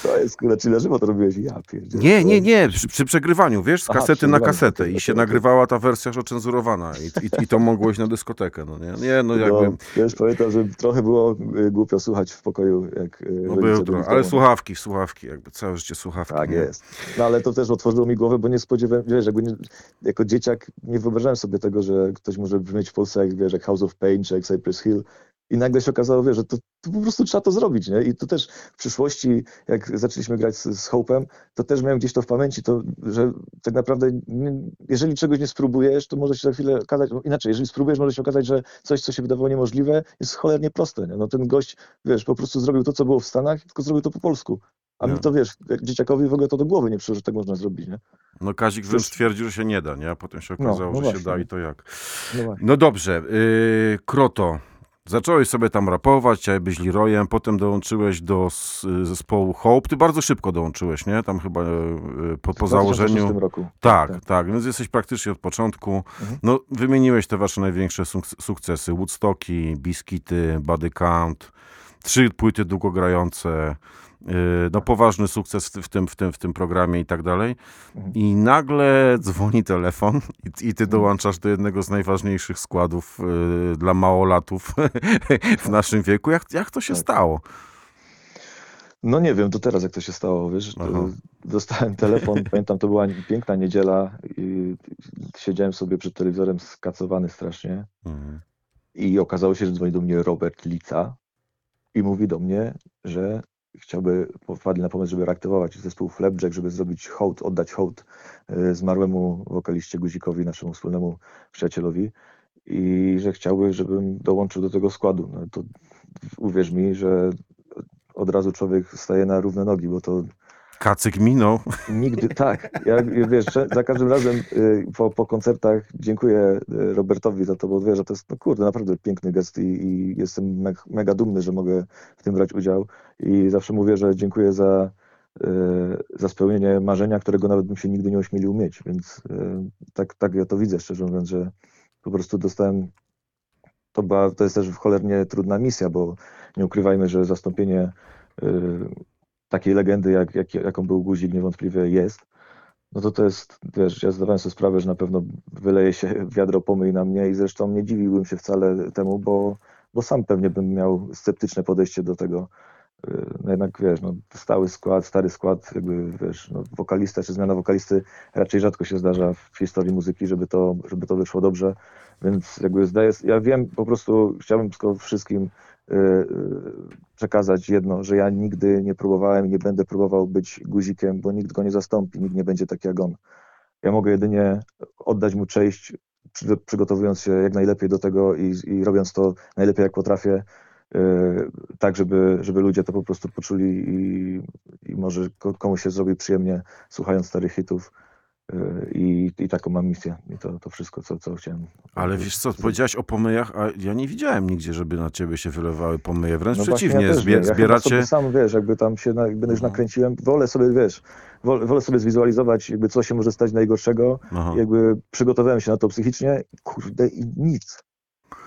To jest kurde, czyli na żywo to robiłeś? Ja pierdzielę. Nie, nie, nie, przy, przy przegrywaniu, wiesz, z Aha, kasety na przegrywaniu, kasetę okej, i okej, się okej. nagrywała ta wersja już ocenzurowana i, i, i to mogło iść na dyskotekę, no nie? Nie, no No, jakby, wiesz, pamiętam, że trochę było y, głupio słuchać w pokoju, jak y, no rodzice był byli trochę, w ale domu. słuchawki, słuchawki, jakby całe życie słuchawki. Tak nie? jest. No ale to też otworzyło mi głowę, bo nie spodziewałem, wiesz, jakby nie, jako dzieciak nie wyobrażałem sobie tego, że ktoś może brzmieć w Polsce jak, wiesz, jak House of Pain czy jak Cypress Hill. I nagle się okazało, wiesz, że to, to po prostu trzeba to zrobić, nie? I to też w przyszłości, jak zaczęliśmy grać z, z Hope'em, to też miałem gdzieś to w pamięci, to, że tak naprawdę nie, jeżeli czegoś nie spróbujesz, to może się za chwilę okazać, no inaczej, jeżeli spróbujesz, może się okazać, że coś, co się wydawało niemożliwe, jest cholernie proste, nie? No ten gość, wiesz, po prostu zrobił to, co było w Stanach, tylko zrobił to po polsku. A No. mi to, wiesz, jak dzieciakowi w ogóle to do głowy nie przyszło, że tak można zrobić, nie? No Kazik wręcz twierdził, że się nie da, nie? A potem się No, okazało, no że się właśnie. da i to jak. No. No dobrze, yy, Kroto. Zacząłeś sobie tam rapować, chciałeś być Leroyem, potem dołączyłeś do zespołu Hope. Ty bardzo szybko dołączyłeś, nie? Tam chyba yy, po, po W założeniu. 2006 roku. Tak, tak, więc jesteś praktycznie od początku. Mhm. No, wymieniłeś te wasze największe suk- sukcesy. Woodstocki, Biskity, Body Count, trzy płyty długogrające, no poważny sukces w, tym, w, tym, w tym programie i tak dalej. Mhm. I nagle dzwoni telefon i, i ty dołączasz do jednego z najważniejszych składów yy, dla małolatów [LAUGHS] w naszym wieku. Jak, jak to się Tak. stało? No nie wiem, to teraz jak to się stało, wiesz, Aha. dostałem telefon, [LAUGHS] pamiętam, to była piękna niedziela i siedziałem sobie przed telewizorem skacowany strasznie Mhm. i okazało się, że dzwoni do mnie Robert Lica i mówi do mnie, że chciałby, wpadli na pomysł, żeby reaktywować zespół Flapjack, żeby zrobić hołd, oddać hołd e, zmarłemu wokaliście Guzikowi, naszemu wspólnemu przyjacielowi i że chciałby, żebym dołączył do tego składu. No to uwierz mi, że od razu człowiek staje na równe nogi, bo to Kacyk minął. nigdy, tak, ja wiesz, za każdym razem y, po, po koncertach dziękuję y, Robertowi za to, bo wiesz, że to jest, no kurde, naprawdę piękny gest i, i jestem me, mega dumny, że mogę w tym brać udział. I zawsze mówię, że dziękuję za, y, za spełnienie marzenia, którego nawet bym się nigdy nie ośmielił mieć, więc tak, tak ja to widzę, szczerze mówiąc, że po prostu dostałem to, była, to jest też cholernie trudna misja, bo nie ukrywajmy, że zastąpienie takiej legendy, jak, jak, jaką był Guzik, niewątpliwie jest, no to to jest, wiesz, ja zdawałem sobie sprawę, że na pewno wyleje się wiadro pomyj na mnie i zresztą nie dziwiłbym się wcale temu, bo, bo sam pewnie bym miał sceptyczne podejście do tego. No jednak, wiesz, no, stały skład, stary skład, jakby, wiesz, no, wokalista czy zmiana wokalisty raczej rzadko się zdarza w historii muzyki, żeby to, żeby to wyszło dobrze, więc jakby zdaję, ja wiem, po prostu chciałbym tylko wszystkim y, y, przekazać jedno, że ja nigdy nie próbowałem nie będę próbował być guzikiem, bo nikt go nie zastąpi, nikt nie będzie taki jak on. Ja mogę jedynie oddać mu cześć, przy, przygotowując się jak najlepiej do tego i, i robiąc to najlepiej jak potrafię, tak, żeby, żeby ludzie to po prostu poczuli i, i może ko- komuś się zrobi przyjemnie słuchając starych hitów. e, I, I taką mam misję. I to, to wszystko, co, co chciałem. Ale wiesz co, powiedziałeś o pomyjach, a ja nie widziałem nigdzie, żeby na ciebie się wylewały pomyje. Wręcz No przeciwnie, ja zbie-. Ja zbieracie... sobie sam, wiesz, jakby tam się jakby już No. nakręciłem, wolę sobie, wiesz, wolę, wolę sobie zwizualizować, jakby co się może stać najgorszego, Aha. jakby przygotowałem się na to psychicznie, kurde i nic.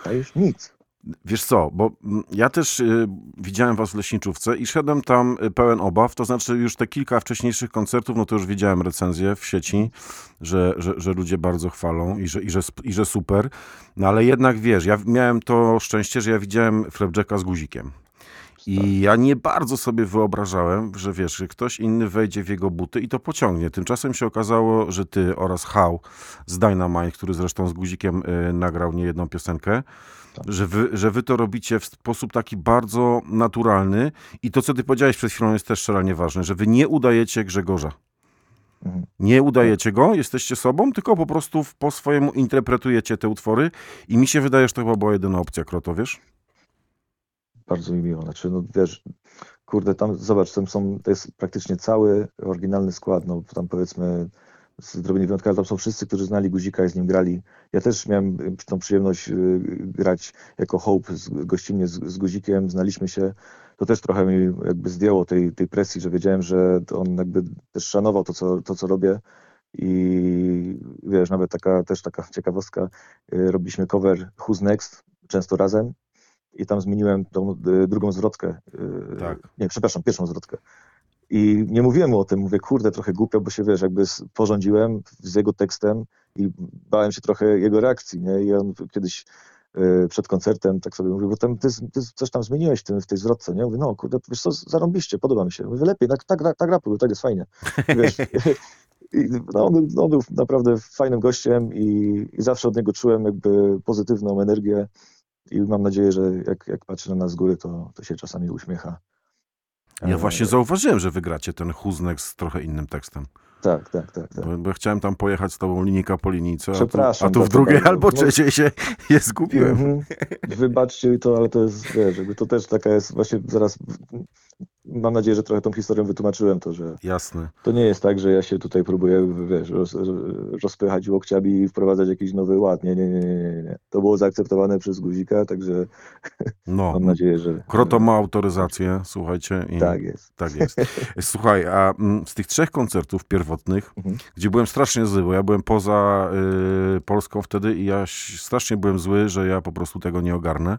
Czaisz? Nic. Wiesz co, bo mm, ja też y, widziałem was w Leśniczówce i szedłem tam y, pełen obaw, to znaczy już te kilka wcześniejszych koncertów, no to już widziałem recenzje w sieci, że, że, że ludzie bardzo chwalą i że, i, że, i że super, no ale jednak wiesz, ja miałem to szczęście, że ja widziałem Flapjacka z guzikiem. I ja nie bardzo sobie wyobrażałem, że wiesz, że ktoś inny wejdzie w jego buty i to pociągnie. Tymczasem się okazało, że ty oraz Hał z Dynamite, który zresztą z guzikiem y, nagrał niejedną piosenkę, że wy, że wy to robicie w sposób taki bardzo naturalny i to, co ty powiedziałeś przed chwilą jest też szalenie ważne, że wy nie udajecie Grzegorza. Mhm. Nie udajecie go, jesteście sobą, tylko po prostu po swojemu interpretujecie te utwory i mi się wydaje, że to chyba była jedyna opcja, Kroto, wiesz? Bardzo mi miło. Znaczy, no wiesz, kurde, tam zobacz, tam są, to jest praktycznie cały oryginalny skład, no tam powiedzmy z wyjątkami, tam są wszyscy, którzy znali Guzika i z nim grali. Ja też miałem tą przyjemność y, grać jako Hope z, gościnnie z, z Guzikiem, znaliśmy się. To też trochę mi jakby zdjęło tej, tej presji, że wiedziałem, że on jakby też szanował to, co, to, co robię. I wiesz, nawet taka też taka ciekawostka, y, robiliśmy cover Who's Next, często razem i tam zmieniłem tą y, drugą zwrotkę. Tak. Nie, przepraszam, pierwszą zwrotkę. I nie mówiłem mu o tym, mówię, kurde, trochę głupio, bo się wiesz, jakby porządziłem z jego tekstem i bałem się trochę jego reakcji, nie? I on kiedyś y, przed koncertem tak sobie mówił, bo tam ty, ty coś tam zmieniłeś w, tym, w tej zwrotce, nie? Mówię, no kurde, wiesz co, zarąbiście, podoba mi się. Mówię, lepiej, tak, tak, tak rapuj, tak jest fajnie. Wiesz, [LAUGHS] i, no, on, był- on był naprawdę fajnym gościem i, i zawsze od niego czułem jakby pozytywną energię i mam nadzieję, że jak, jak patrzy na nas z góry, to, to się czasami uśmiecha. Ja właśnie zauważyłem, że wygracie ten Huznek z trochę innym tekstem. Tak, tak, tak. tak. Bo, bo chciałem tam pojechać z tobą linijka po linijce, a tu, a tu w drugiej bardzo. albo trzeciej się [LAUGHS] je zgubiłem. Mhm. Wybaczcie mi to, ale to jest, wiesz, to też taka jest właśnie zaraz. Mam nadzieję, że trochę tą historią wytłumaczyłem to, że Jasne. to nie jest tak, że ja się tutaj próbuję, wiesz, roz, rozpychać łokciami i wprowadzać jakiś nowy ład. Nie, nie, nie, nie, nie. To było zaakceptowane przez Guzika, także [LAUGHS] No, mam nadzieję, że. Kroto ma autoryzację, słuchajcie. I Tak jest. Tak jest. [LAUGHS] Słuchaj, a mm, z tych trzech koncertów pierwotnych, Mhm. gdzie byłem strasznie zły, bo ja byłem poza y, Polską wtedy i ja strasznie byłem zły, że ja po prostu tego nie ogarnę.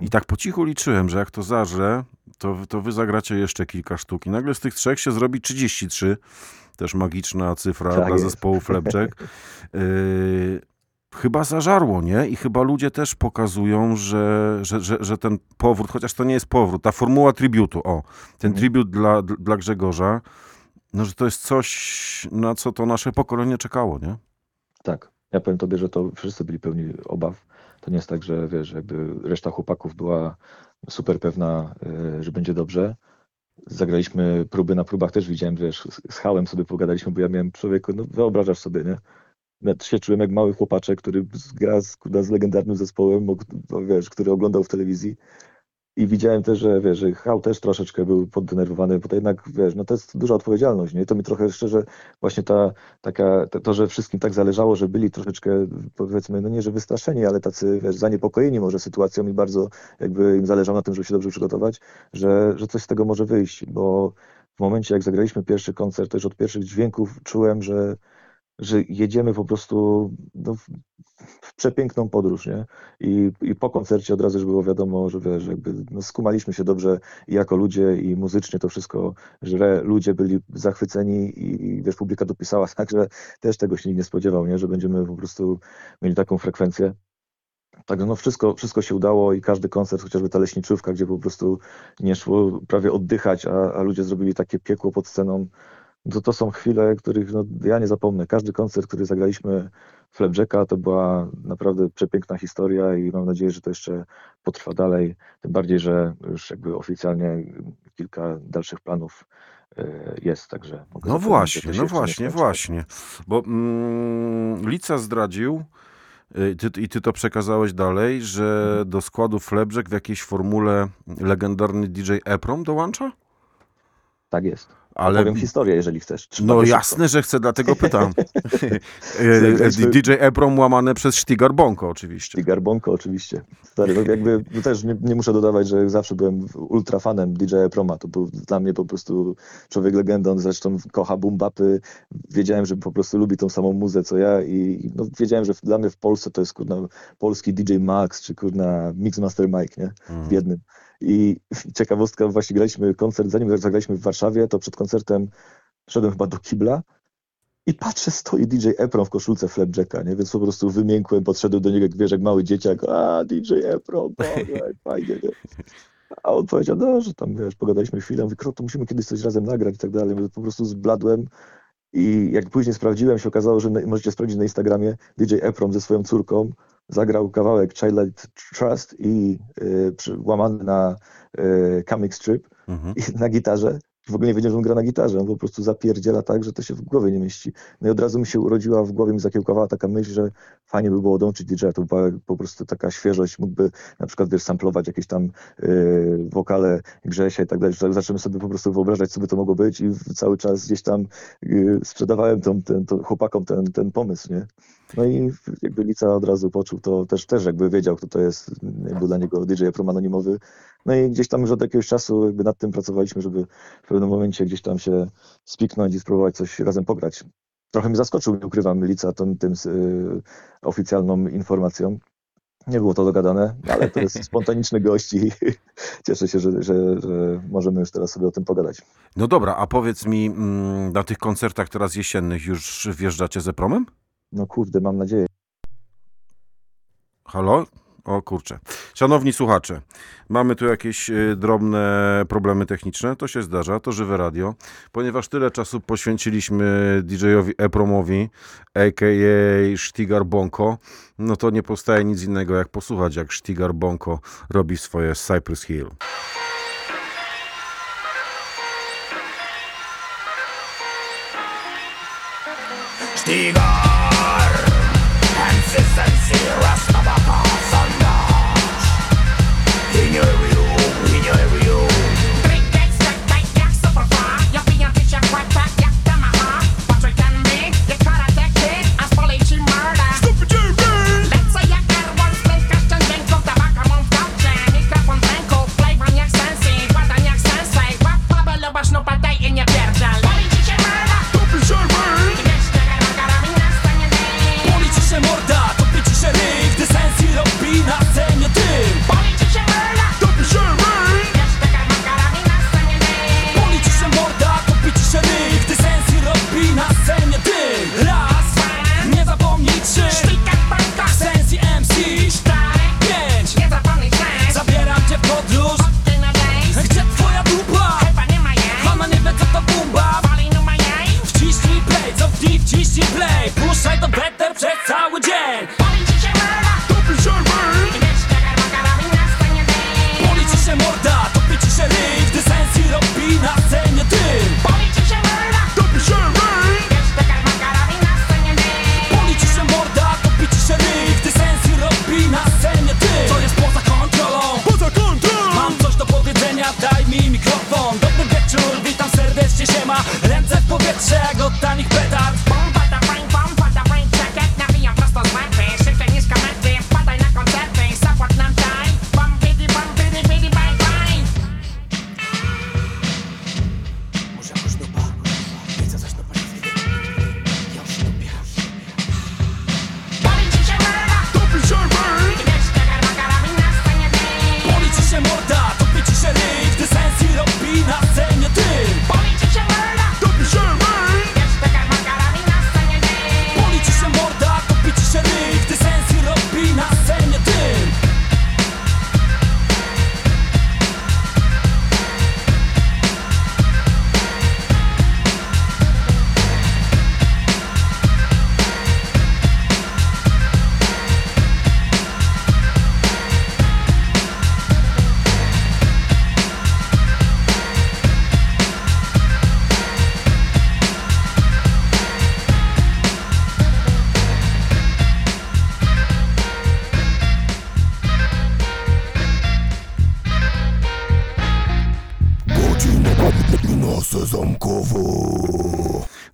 I tak po cichu liczyłem, że jak to zażre, to, to wy zagracie jeszcze kilka sztuk. I nagle z tych trzech się zrobi 33. Też magiczna cyfra Tak dla jest. zespołu Flapjack. [LAUGHS] Y, chyba zażarło, nie? I chyba ludzie też pokazują, że, że, że, że ten powrót, chociaż to nie jest powrót, ta formuła tributu, o, ten Mhm. tribut dla, dla Grzegorza, no, że to jest coś, na co to nasze pokolenie czekało, nie? Tak. Ja powiem tobie, że to wszyscy byli pełni obaw. To nie jest tak, że wiesz, jakby reszta chłopaków była super pewna, y, że będzie dobrze. Zagraliśmy próby na próbach, też widziałem, wiesz, z, Hałem sobie pogadaliśmy, bo ja miałem człowieku, no wyobrażasz sobie, nie? Ja się czułem jak mały chłopaczek, który gra z, z legendarnym zespołem, no, wiesz, który oglądał w telewizji. I widziałem też, że wiesz, że Hał też troszeczkę był poddenerwowany, bo to jednak, wiesz, no to jest duża odpowiedzialność, nie? To mi trochę szczerze właśnie ta taka, to, że wszystkim tak zależało, że byli troszeczkę, powiedzmy, no nie, że wystraszeni, ale tacy, wiesz, zaniepokojeni może sytuacją i bardzo jakby im zależało na tym, żeby się dobrze przygotować, że, że coś z tego może wyjść, bo w momencie, jak zagraliśmy pierwszy koncert, już od pierwszych dźwięków czułem, że, że jedziemy po prostu no, w, przepiękną podróż, nie? I, I po koncercie od razu już było wiadomo, że wiesz, jakby no, skumaliśmy się dobrze jako ludzie i muzycznie to wszystko, że ludzie byli zachwyceni i, i wiesz, publika dopisała, [LAUGHS] także też tego się nikt nie spodziewał, nie? Że będziemy po prostu mieli taką frekwencję. Także no wszystko, wszystko się udało i każdy koncert, chociażby ta leśniczówka, gdzie po prostu nie szło prawie oddychać, a, a ludzie zrobili takie piekło pod sceną, to, to są chwile, których no, ja nie zapomnę. Każdy koncert, który zagraliśmy Flapjacka, to była naprawdę przepiękna historia i mam nadzieję, że to jeszcze potrwa dalej. Tym bardziej, że już jakby oficjalnie kilka dalszych planów e, jest, także No właśnie, no właśnie, właśnie. Bo mm, Lica zdradził, Y, Ty, I ty to przekazałeś dalej, że do składu Flapjack w jakiejś formule legendarny DJ Eprom dołącza? Tak jest. Ale Powiem historię, jeżeli chcesz. No szybko. jasne, że chcę, dlatego pytam. [LAUGHS] DJ Eprom łamane przez Stigar Bonko oczywiście. I Garbonko oczywiście. Stary, no jakby no też nie, nie muszę dodawać, że zawsze byłem ultra fanem DJ Proma. To był dla mnie po prostu człowiek legenda. On zresztą kocha boom-bapy. Wiedziałem, że po prostu lubi tą samą muzę co ja i no, wiedziałem, że dla mnie w Polsce to jest kurna polski DJ Max czy kurna Mixmaster Mike, nie? W jednym. I ciekawostka, właśnie graliśmy koncert, zanim zagraliśmy w Warszawie, to przed koncertem szedłem chyba do kibla i patrzę, stoi DJ Epron w koszulce Flapjacka, nie? Więc po prostu wymiękłem, podszedłem do niego, jak wiesz, jak mały dzieciak, a DJ Epron, Boże, [LAUGHS] fajnie, nie? A on powiedział, no, że tam, wiesz, pogadaliśmy chwilę, mówię, to musimy kiedyś coś razem nagrać i tak dalej. Mówię, Po prostu zbladłem i jak później sprawdziłem, się okazało, że możecie sprawdzić na Instagramie, DJ Epron ze swoją córką zagrał kawałek Childlight Trust i y, przy- łamany na y, comic strip Mhm. na gitarze. W ogóle nie wiedziałem, że on gra na gitarze. On po prostu zapierdziela tak, że to się w głowie nie mieści. No i od razu mi się urodziła w głowie, mi zakiełkowała taka myśl, że fajnie by było dołączyć DJ-a. To była po prostu taka świeżość. Mógłby na przykład, wiesz, samplować jakieś tam yy, wokale Grzesia i tak dalej. Zacząłem sobie po prostu wyobrażać, co by to mogło być i cały czas gdzieś tam yy, sprzedawałem tą, ten, chłopakom ten, ten pomysł, nie? No i jakby Lica od razu poczuł to, też, też jakby wiedział, kto to jest, jakby dla niego DJ Prom anonimowy. No i gdzieś tam już od jakiegoś czasu jakby nad tym pracowaliśmy, żeby w pewnym momencie gdzieś tam się spiknąć i spróbować coś razem pograć. Trochę mnie zaskoczył, nie ukrywam, Lica tą, tym y, oficjalną informacją. Nie było to dogadane, ale to jest [LAUGHS] spontaniczny gość i [LAUGHS] cieszę się, że, że, że możemy już teraz sobie o tym pogadać. No dobra, a powiedz mi, mm, na tych koncertach teraz jesiennych już wjeżdżacie z Epromem? No kurde, mam nadzieję. Halo? O kurczę. Szanowni słuchacze, mamy tu jakieś y, drobne problemy techniczne, to się zdarza, to żywe radio. Ponieważ tyle czasu poświęciliśmy DJ-owi Epromowi, a.k.a. Sztigar Bonko, no to nie powstaje nic innego jak posłuchać, jak Sztigar Bonko robi swoje Cypress Hill. Stigar is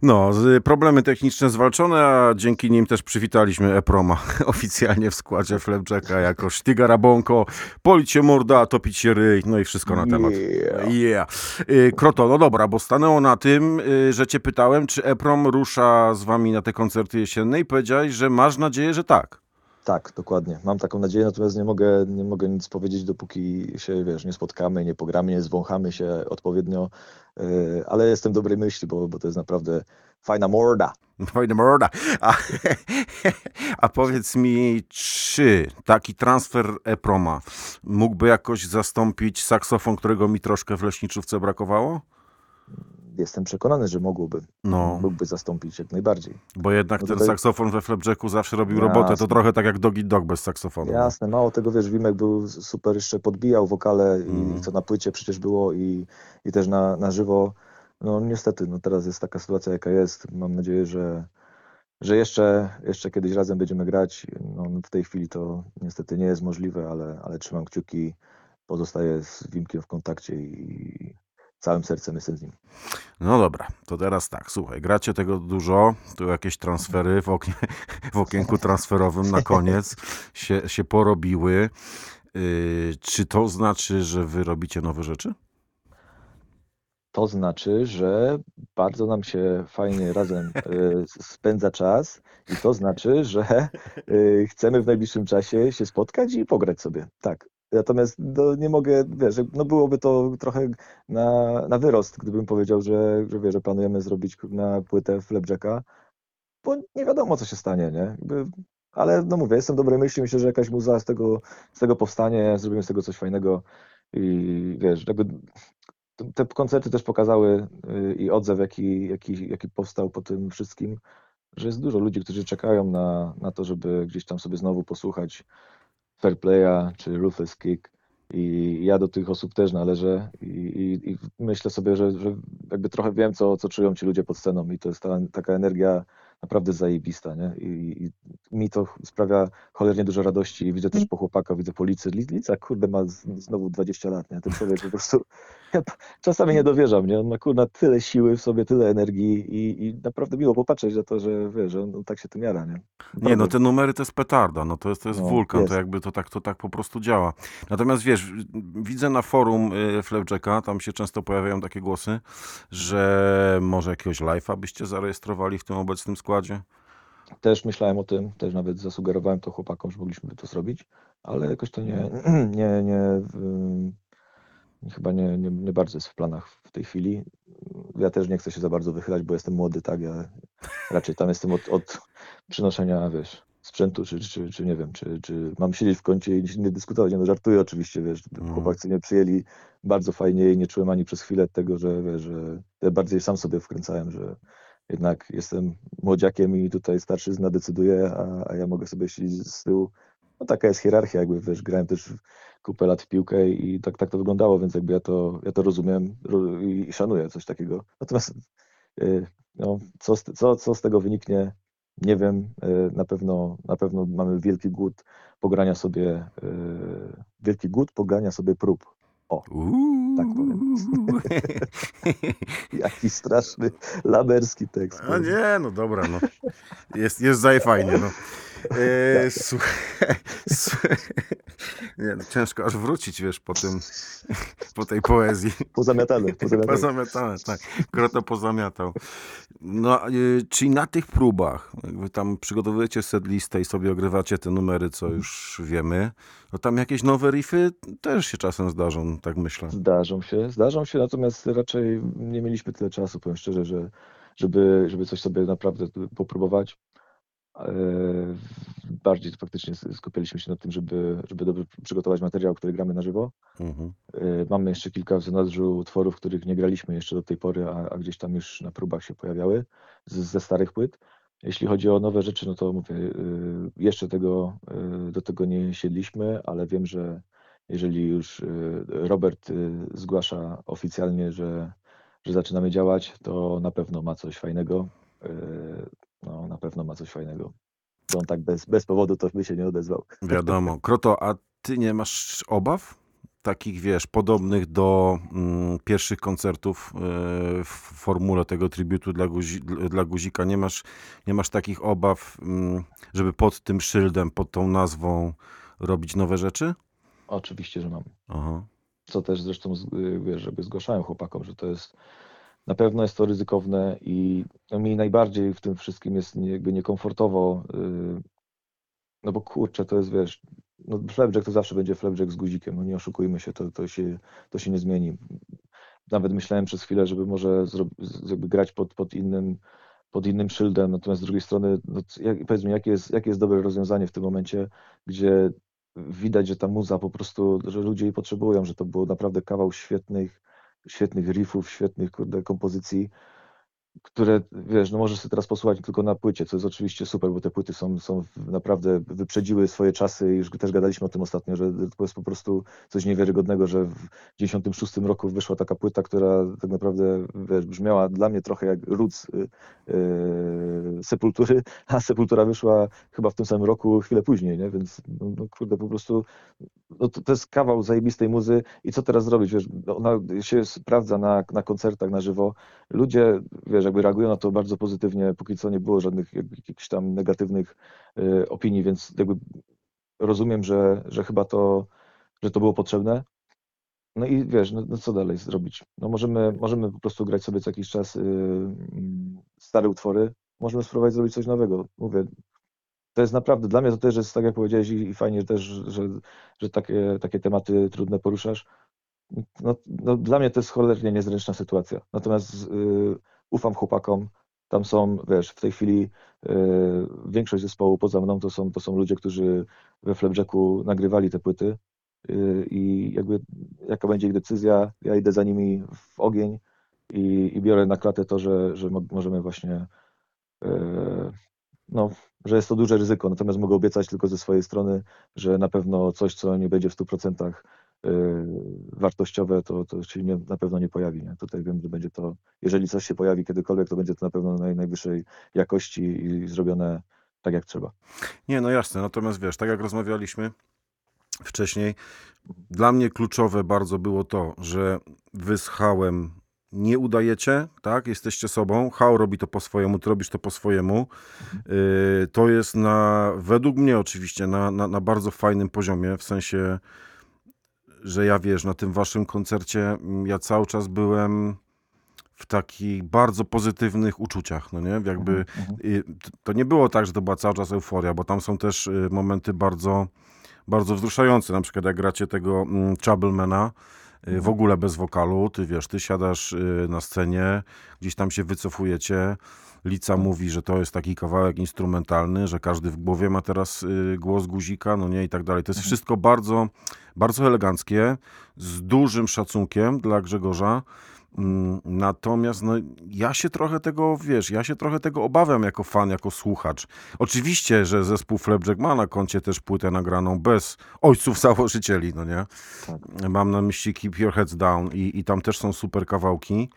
No, z- problemy techniczne zwalczone, a dzięki nim też przywitaliśmy Eproma [LAUGHS] oficjalnie w składzie Flapjacka jako Sztygarabonko, polić się morda, topić się ryj, no i wszystko na temat. Yeah. Yeah. Y, Kroto, no dobra, bo stanęło na tym, y, że cię pytałem, czy Eprom rusza z wami na te koncerty jesienne i powiedziałeś, że masz nadzieję, że tak. Tak, dokładnie. Mam taką nadzieję, natomiast nie mogę, nie mogę nic powiedzieć, dopóki się, wiesz, nie spotkamy, nie pogramy, nie zwąchamy się odpowiednio, yy, ale jestem dobrej myśli, bo, bo to jest naprawdę fajna morda. Fajna morda. A, [LAUGHS] a powiedz mi, czy taki transfer Eproma mógłby jakoś zastąpić saksofon, którego mi troszkę w Leśniczówce brakowało? Jestem przekonany, że mogłoby, No. mógłby zastąpić jak najbardziej. Bo jednak No ten tutaj- saksofon we Flapjacku zawsze robił Jasne. robotę. To trochę tak jak Doggy Dog bez saksofonu. Jasne, mało tego, wiesz, Wimek był super, jeszcze podbijał wokale Mhm. i co na płycie przecież było i, i też na, na żywo. No niestety, no teraz jest taka sytuacja, jaka jest. Mam nadzieję, że, że jeszcze, jeszcze kiedyś razem będziemy grać. No, w tej chwili to niestety nie jest możliwe, ale, ale trzymam kciuki, pozostaję z Wimkiem w kontakcie i całym sercem jestem z nim. No dobra, to teraz tak, słuchaj, gracie tego dużo, tu jakieś transfery w, oknie, [LAUGHS] w okienku transferowym na koniec się, się porobiły. Yy, czy to znaczy, że wy robicie nowe rzeczy? To znaczy, że bardzo nam się fajnie razem y, spędza czas i to znaczy, że y, chcemy w najbliższym czasie się spotkać i pograć sobie. Tak. Natomiast no, nie mogę, wiesz, no byłoby to trochę na, na wyrost, gdybym powiedział, że, że, wiesz, że planujemy zrobić na płytę Flapjacka, bo nie wiadomo, co się stanie, nie? Jakby, ale no mówię, jestem dobrej myśli, myślę, że jakaś muza z tego, z tego powstanie, zrobimy z tego coś fajnego i wiesz, jakby te koncerty też pokazały y, i odzew, jaki, jaki, jaki powstał po tym wszystkim, że jest dużo ludzi, którzy czekają na, na to, żeby gdzieś tam sobie znowu posłuchać Fair Playa czy Ruthless Kick. I ja do tych osób też należę i, i, i myślę sobie, że, że jakby trochę wiem, co, co czują ci ludzie pod sceną i to jest ta, taka energia naprawdę zajebista, nie? I, I mi to sprawia cholernie dużo radości. Widzę też po chłopakach, widzę po Licy. Li- Lica, kurde, ma z, znowu 20 lat, nie? Ten człowiek po prostu... [LAUGHS] Ja czasami nie dowierzam, nie? On ma, kurna, tyle siły w sobie, tyle energii i, i naprawdę miło popatrzeć na to, że, wiesz, że on, on tak się tym jara, nie? Nie, no Naprawdę. te numery to jest petarda, no to jest, to jest No, wulkan, jest. to jakby to tak, to tak po prostu działa. Natomiast wiesz, widzę na forum y, Flapjacka, tam się często pojawiają takie głosy, że może jakiegoś live'a byście zarejestrowali w tym obecnym składzie? Też myślałem o tym, też nawet zasugerowałem to chłopakom, że mogliśmy to zrobić, ale jakoś to nie, [CLEARS THROAT] nie, nie, ym, chyba nie, nie, nie bardzo jest w planach w tej chwili. Ja też nie chcę się za bardzo wychylać, bo jestem młody, tak, ja raczej tam jestem od, od przynoszenia, wiesz, sprzętu, czy, czy, czy nie wiem, czy, czy mam siedzieć w kącie i nie, dyskutować, nie no żartuję oczywiście, wiesz, Mhm. chłopacy mnie przyjęli bardzo fajnie i nie czułem ani przez chwilę tego, że, wiesz, że ja bardziej sam sobie wkręcałem, że jednak jestem młodziakiem i tutaj starszyzna decyduje, a, a ja mogę sobie siedzieć z tyłu. No taka jest hierarchia, jakby wiesz, grałem też kupę lat w piłkę i tak, tak to wyglądało, więc jakby ja to, ja to rozumiem ro- i, szanuję coś takiego. Natomiast y, no, co, z, co, co z tego wyniknie, nie wiem. Y, Na pewno, na pewno mamy wielki głód pogrania sobie, y, wielki głód pogrania sobie prób. Uuu. Tak powiem. [LAUGHS] Jaki straszny laberski tekst. A nie, no dobra, no. Jest, jest fajnie, no. E, słuchaj, [LAUGHS] nie, no, ciężko aż wrócić, wiesz, po tym, po tej poezji. Pozamiatane, pozamiatane. Pozamiatane, tak. Kroto pozamiatał. No, y, czyli na tych próbach, jak wy tam przygotowujecie setlistę i sobie ogrywacie te numery, co już wiemy, no tam jakieś nowe riffy też się czasem zdarzą, tak myślę. Zdarzą się, zdarzą się, natomiast raczej nie mieliśmy tyle czasu, powiem szczerze, że, żeby, żeby coś sobie naprawdę popróbować. E, Bardziej faktycznie skupialiśmy się na tym, żeby, żeby dobrze przygotować materiał, który gramy na żywo. Mhm. E, Mamy jeszcze kilka w zanadrzu utworów, których nie graliśmy jeszcze do tej pory, a, a gdzieś tam już na próbach się pojawiały z, ze starych płyt. Jeśli chodzi o nowe rzeczy, no to mówię, y, jeszcze tego, do tego nie siedliśmy, ale wiem, że jeżeli już Robert zgłasza oficjalnie, że, że zaczynamy działać, to na pewno ma coś fajnego. Y, No, na pewno ma coś fajnego. Bo on tak bez, bez powodu to by się nie odezwał. [LAUGHS] Wiadomo. Kroto, a ty nie masz obaw? takich, wiesz, podobnych do mm, pierwszych koncertów e, w formule tego tributu dla, guzi, dla Guzika? Nie masz, nie masz takich obaw, mm, żeby pod tym szyldem, pod tą nazwą robić nowe rzeczy? Oczywiście, że mam. Aha. co też zresztą y, wiesz, żeby zgłaszałem chłopakom, że to jest na pewno jest to ryzykowne i mi najbardziej w tym wszystkim jest jakby niekomfortowo, y, no bo kurczę, to jest wiesz, no Flapjack to zawsze będzie Flapjack z guzikiem, no nie oszukujmy się, to, to, się, to się nie zmieni. Nawet myślałem przez chwilę, żeby może jakby grać pod, pod innym pod innym szyldem, natomiast z drugiej strony, no, jak, jakie jest, jakie jest dobre rozwiązanie w tym momencie, gdzie widać, że ta muza po prostu, że ludzie jej potrzebują, że to był naprawdę kawał świetnych, świetnych riffów, świetnych kurde, kompozycji, które, wiesz, no możesz sobie teraz posłuchać tylko na płycie, co jest oczywiście super, bo te płyty są, są naprawdę wyprzedziły swoje czasy i już też gadaliśmy o tym ostatnio, że to jest po prostu coś niewiarygodnego, że w 96 roku wyszła taka płyta, która tak naprawdę, wiesz, brzmiała dla mnie trochę jak Roots y, y, Sepultury, [LAUGHS] a Sepultura wyszła chyba w tym samym roku, chwilę później, nie? Więc no, no kurde, po prostu no to, to jest kawał zajebistej muzy i co teraz zrobić, wiesz, no, ona się sprawdza na, na koncertach na żywo, ludzie, wiesz, jakby reagują na to bardzo pozytywnie, póki co nie było żadnych jak- jakichś tam negatywnych y, opinii, więc jakby rozumiem, że, że chyba to, że to było potrzebne. No i wiesz, no, no co dalej zrobić? No możemy, możemy po prostu grać sobie co jakiś czas y, mm, stare utwory, możemy spróbować zrobić coś nowego. Mówię, to jest naprawdę, dla mnie to też jest, tak jak powiedziałeś, i, fajnie też, że, że takie, takie tematy trudne poruszasz. No, no, dla mnie to jest cholernie niezręczna sytuacja. Natomiast y, ufam chłopakom. Tam są, wiesz, w tej chwili y, większość zespołu poza mną to są, to są ludzie, którzy we Flapjacku nagrywali te płyty y, i jakby jaka będzie ich decyzja, ja idę za nimi w ogień i, i biorę na klatę to, że, że mo- możemy właśnie y, no, że jest to duże ryzyko, natomiast mogę obiecać tylko ze swojej strony, że na pewno coś, co nie będzie w 100% y, wartościowe, to, to się nie, na pewno nie pojawi. Nie? Tutaj wiem, że będzie to, jeżeli coś się pojawi kiedykolwiek, to będzie to na pewno naj, najwyższej jakości i zrobione tak jak trzeba. Nie, no jasne, natomiast wiesz, tak jak rozmawialiśmy wcześniej, dla mnie kluczowe bardzo było to, że wy z Hałem nie udajecie, tak? Jesteście sobą. Hał robi to po swojemu, ty robisz to po swojemu. Yy, to jest na, według mnie oczywiście, na, na, na bardzo fajnym poziomie, w sensie, że ja wiesz, na tym waszym koncercie mm, ja cały czas byłem w takich bardzo pozytywnych uczuciach, no nie? Jakby i t- to nie było tak, że to była cały czas euforia, bo tam są też y, momenty bardzo, bardzo wzruszające, na przykład jak gracie tego mm, Troublemana, w ogóle bez wokalu, ty wiesz, ty siadasz y, na scenie, gdzieś tam się wycofujecie, Lica mówi, że to jest taki kawałek instrumentalny, że każdy w głowie ma teraz y, głos guzika, no nie, i tak dalej. To jest wszystko bardzo, bardzo eleganckie, z dużym szacunkiem dla Grzegorza, Natomiast no, ja się trochę tego, wiesz, ja się trochę tego obawiam jako fan, jako słuchacz. Oczywiście, że zespół Flapjack ma na koncie też płytę nagraną bez ojców założycieli, no nie? Mam na myśli Keep Your Heads Down i, i tam też są super kawałki.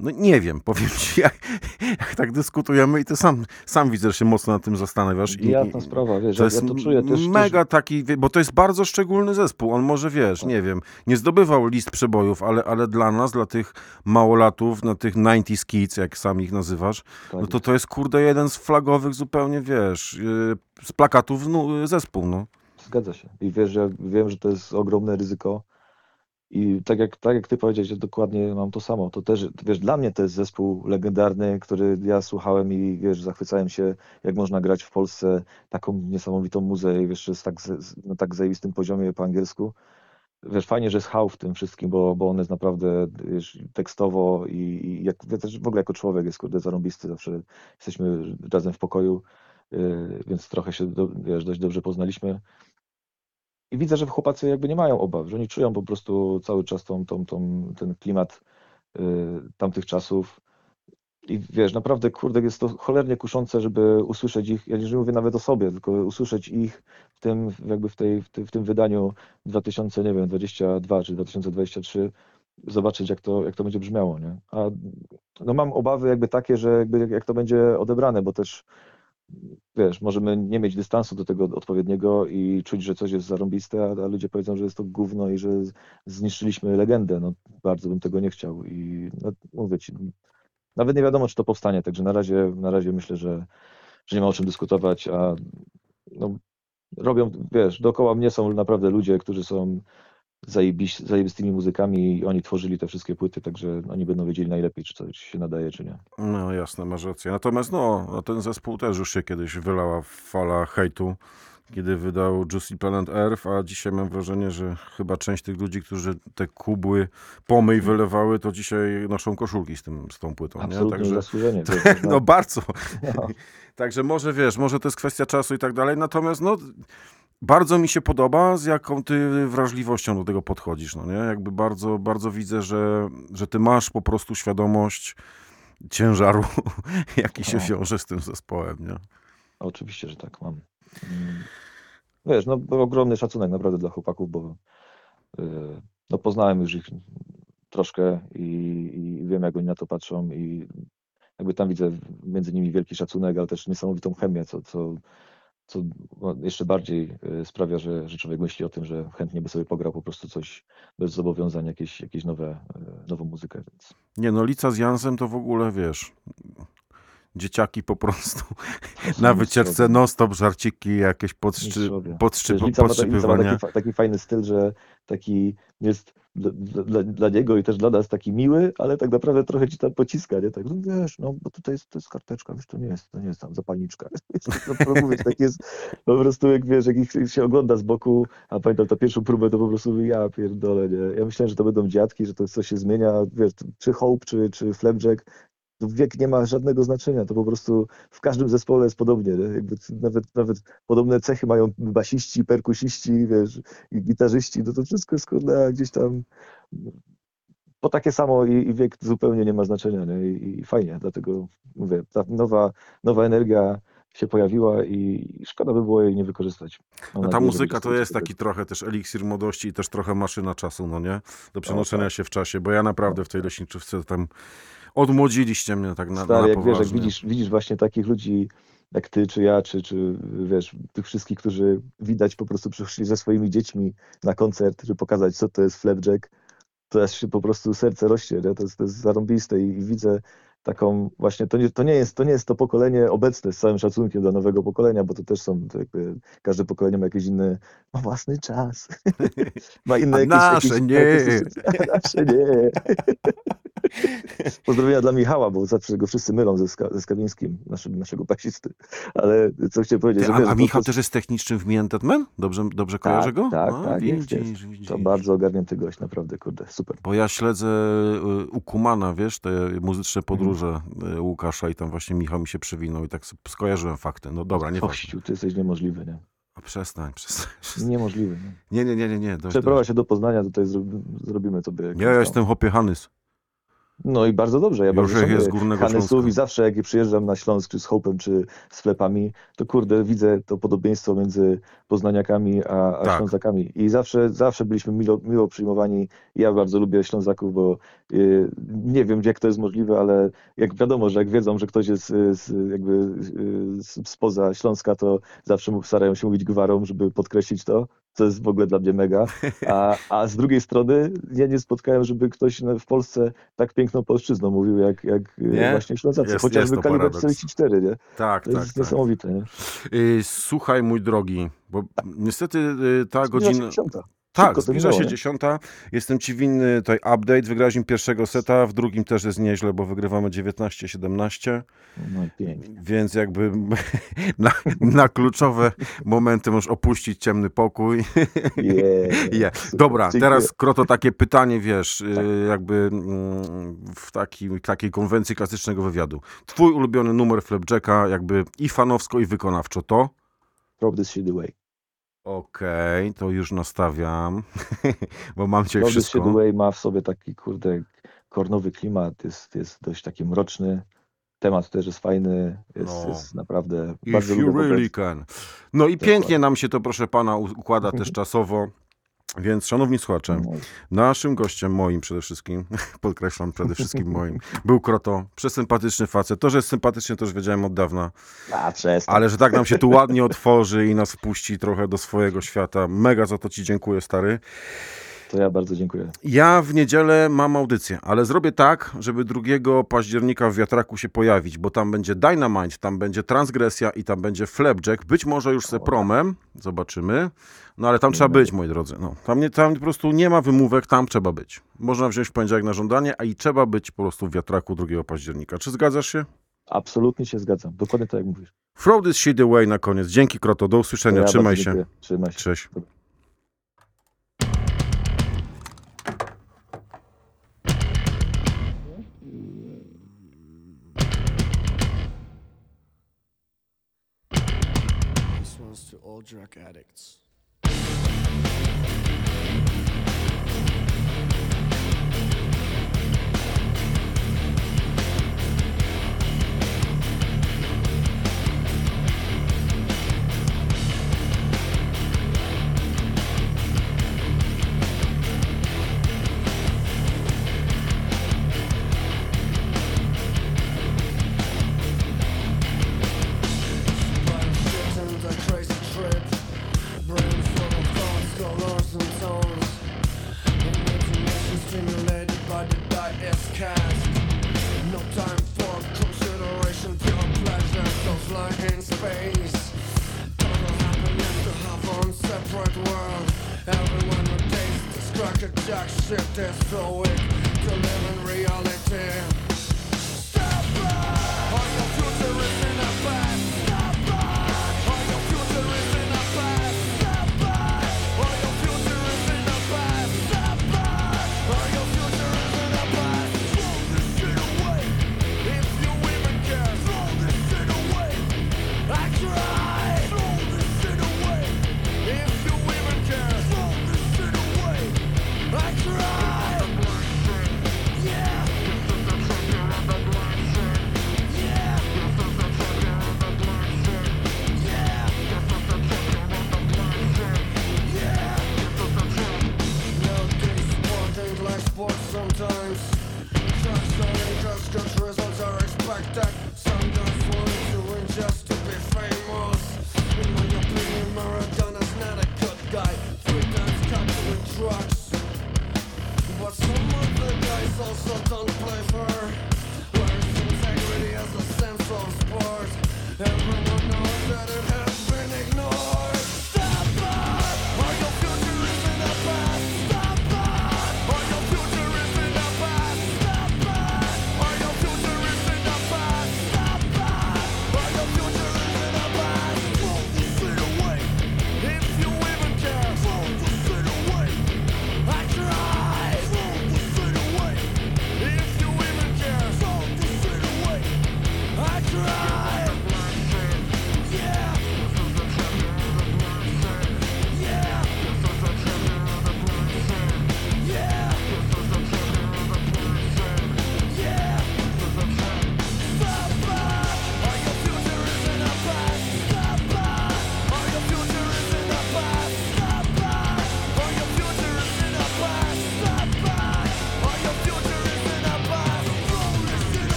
No nie wiem, powiem ci, jak, jak tak dyskutujemy i ty sam, sam widzę, że się mocno nad tym zastanawiasz. I, Jasna sprawa, wiesz, to ja, jest ja to czuję też. mega taki, bo to jest bardzo szczególny zespół. On może, wiesz, nie wiem, nie zdobywał list przebojów, ale, ale dla nas, dla tych małolatów, na tych 90s kids, jak sam ich nazywasz, Tak no to to jest, kurde, jeden z flagowych zupełnie, wiesz, yy, z plakatów no, zespół, no. Zgadza się. I wiesz, że wiem, że to jest ogromne ryzyko. I tak jak, tak jak ty powiedziałeś, dokładnie mam to samo. To też, wiesz, dla mnie to jest zespół legendarny, który ja słuchałem i wiesz, zachwycałem się, jak można grać w Polsce taką niesamowitą muzę wiesz, jest tak, na tak zajebistym poziomie po angielsku. Wiesz, fajnie, że jest Hał w tym wszystkim, bo, bo on jest naprawdę wiesz, tekstowo i, i jak, ja też w ogóle jako człowiek jest kurde zarąbisty, zawsze jesteśmy razem w pokoju, yy, więc trochę się do, wiesz, dość dobrze poznaliśmy. I widzę, że chłopacy jakby nie mają obaw, że oni czują po prostu cały czas tą, tą, tą, ten klimat y, tamtych czasów. I wiesz, naprawdę, kurde, jest to cholernie kuszące, żeby usłyszeć ich, ja nie mówię nawet o sobie, tylko usłyszeć ich w tym, jakby w, tej, w, w tym wydaniu 2022 czy 2023, zobaczyć, jak to, jak to będzie brzmiało, nie? A no mam obawy jakby takie, że jakby jak, jak to będzie odebrane, bo też wiesz, możemy nie mieć dystansu do tego odpowiedniego i czuć, że coś jest zarąbiste, a, a ludzie powiedzą, że jest to gówno i że zniszczyliśmy legendę. No, bardzo bym tego nie chciał i no, mówię ci, nawet nie wiadomo, czy to powstanie, także na razie, na razie myślę, że, że nie ma o czym dyskutować, a no, robią, wiesz, dookoła mnie są naprawdę ludzie, którzy są zajebiś, zajebistymi muzykami i oni tworzyli te wszystkie płyty, także oni będą wiedzieli najlepiej, czy coś się nadaje, czy nie. No jasne, masz rację. Natomiast no, ten zespół też już się kiedyś wylała fala hejtu, kiedy wydał Juicy Planet Earth, a dzisiaj mam wrażenie, że chyba część tych ludzi, którzy te kubły pomyj wylewały, to dzisiaj noszą koszulki z, tym, z tą płytą. Nie? Absolutnie Także, zasłużenie. [LAUGHS] wiesz, no bardzo. no. [LAUGHS] Także może wiesz, może to jest kwestia czasu i tak dalej, natomiast no bardzo mi się podoba, z jaką ty wrażliwością do tego podchodzisz, no nie? Jakby bardzo, bardzo widzę, że, że ty masz po prostu świadomość ciężaru, [LAUGHS] jaki się wiąże z tym zespołem, nie? Oczywiście, że tak mam. Mm. Wiesz, no ogromny szacunek naprawdę dla chłopaków, bo y, no, poznałem już ich troszkę i, i wiem, jak oni na to patrzą i jakby tam widzę między nimi wielki szacunek, ale też niesamowitą chemię, co, co, co no, jeszcze bardziej y, sprawia, że, że człowiek myśli o tym, że chętnie by sobie pograł po prostu coś bez zobowiązań, jakieś, jakieś nowe, y, nową muzykę, więc. Nie no, Lica z Jansem to w ogóle, wiesz, dzieciaki po prostu [LAUGHS] na wycieczce non-stop żarciki, jakieś podszczy, podszczy, podszczypywania. taki, taki fajny styl, że taki jest dla, dla, dla niego i też dla nas taki miły, ale tak naprawdę trochę ci tam pociska, nie? Tak, no wiesz, no bo tutaj jest, to jest karteczka, wiesz, to nie jest, to nie jest tam zapalniczka. [LAUGHS] No, mówię, tak jest po prostu, jak wiesz, jak ich się ogląda z boku, a pamiętam ta pierwszą próbę, to po prostu ja pierdolę, nie? Ja myślałem, że to będą dziadki, że to coś się zmienia, wiesz, czy Hope, czy, czy Flapjack, wiek nie ma żadnego znaczenia, to po prostu w każdym zespole jest podobnie, nawet, nawet podobne cechy mają basiści, perkusiści, wiesz, i gitarzyści, no to wszystko jest kurde gdzieś tam po takie samo i, i wiek zupełnie nie ma znaczenia, nie? I, I fajnie, dlatego mówię, ta nowa, nowa energia się pojawiła i szkoda by było jej nie wykorzystać. Mam No ta nadzieję, muzyka to jest taki trochę też eliksir młodości i też trochę maszyna czasu, no nie? Do przenoszenia tak. się w czasie, bo ja naprawdę w tej leśniczówce tam odmłodziliście mnie tak na, Stary, na jak wiesz, jak widzisz, widzisz właśnie takich ludzi jak ty, czy ja, czy, czy wiesz, tych wszystkich, którzy widać po prostu przyszli ze swoimi dziećmi na koncert, żeby pokazać, co to jest flapjack, to aż się po prostu serce rośnie, nie? To, jest, to jest zarąbiste i, i widzę taką właśnie, to nie, to, nie jest, to nie jest to pokolenie obecne z całym szacunkiem dla nowego pokolenia, bo to też są to jakby, każde pokolenie ma jakiś inny, ma własny czas, [LAUGHS] ma inne jakieś, nasze jakieś, nie. jakieś- nasze nie. [LAUGHS] [LAUGHS] Pozdrowienia dla Michała, bo zawsze go wszyscy mylą ze, Ska, ze Skawińskim, naszym, naszego basisty. Ale co chciałem powiedzieć, Ty, a, wiesz, a Michał to, też jest technicznym w Miętet Man? Dobrze, dobrze kojarzę go? tak, no, tak, widzisz, jest. widzisz. to bardzo ogarnięty gość, naprawdę, kurde, super. Bo ja śledzę y, u Kumana, wiesz, te muzyczne podróże Mhm. y, Łukasza i tam właśnie Michał mi się przywinął i tak skojarzyłem fakty. No dobra, nie Kościu, ty jesteś niemożliwy, nie? A przestań, przestań. [LAUGHS] przestań. Niemożliwy, nie? Nie, nie, nie, nie, nie. Dość, Przeprowadź się do Poznania, tutaj zrobi, zrobimy sobie... jakąś Nie, ja tam- jestem hopie Hanys. No i bardzo dobrze, ja bardzo Józef jest Górnego Śląska. i zawsze jak przyjeżdżam na Śląsk, czy z Hope'em, czy z Flepami, to kurde, widzę to podobieństwo między Poznaniakami a, a Tak. Ślązakami i zawsze, zawsze byliśmy milo, miło przyjmowani. Ja bardzo lubię Ślązaków, bo y, nie wiem, jak to jest możliwe, ale jak wiadomo, że jak wiedzą, że ktoś jest y, z, jakby y, spoza Śląska, to zawsze starają się mówić gwarą, żeby podkreślić to, co jest w ogóle dla mnie mega. A, a z drugiej strony ja nie spotkałem, żeby ktoś w Polsce tak piękną polszczyzną mówił, jak, jak Nie? właśnie Ślązacy. Jest- Chociażby jest kaliber paradoks. 44, nie? Tak, To tak, jest tak. niesamowite, nie? Y, Słuchaj, mój drogi, bo niestety y, ta godzina... Tak, Szybko to zbliża minęło, się nie? dziesiąta. Jestem ci winny tutaj update. Wygrałeś pierwszego seta, w drugim też jest nieźle, bo wygrywamy 19-17, No i pięknie. więc jakby [LAUGHS] na, na kluczowe momenty możesz opuścić ciemny pokój. Yeah. [LAUGHS] Je. Super, Dobra, dziękuję. teraz Kroto takie pytanie, wiesz, Tak. y, jakby mm, w takim, takiej konwencji klasycznego wywiadu. Twój ulubiony numer Flapjacka, jakby i fanowsko, i wykonawczo to? Throw this shit away. Okej, to już nastawiam, [LAUGHS] bo mam cię Throw this wszystko. shit away ma w sobie taki, kurde, kornowy klimat, jest, jest dość taki mroczny. Temat też jest fajny, jest, No. jest naprawdę If bardzo you lubię really wobec- can. No i Dokładnie. pięknie nam się to, proszę pana, u- układa też [LAUGHS] czasowo. Więc, szanowni słuchacze, No. naszym gościem, moim przede wszystkim, [LAUGHS] podkreślam przede wszystkim moim, był Kroto, przesympatyczny facet. To, że jest sympatyczny, to już wiedziałem od dawna, A, przestań. ale że tak nam się tu ładnie otworzy i nas wpuści trochę do swojego świata. Mega za to ci dziękuję, stary. To ja bardzo dziękuję. Ja w niedzielę mam audycję, ale zrobię tak, żeby 2 października w wiatraku się pojawić, bo tam będzie Dynamite, tam będzie Transgresja i tam będzie Flapjack. Być może już z promem, zobaczymy. No ale tam trzeba być, moi drodzy. No, tam, nie, tam po prostu nie ma wymówek, tam trzeba być. Można wziąć w poniedziałek na żądanie, a i trzeba być po prostu w wiatraku 2 października. Czy zgadzasz się? Absolutnie się zgadzam. Dokładnie tak jak mówisz. Throw this shit away na koniec. Dzięki Kroto, do usłyszenia, ja trzymaj się. dziękuję. Trzymaj się. Cześć. All drug addicts.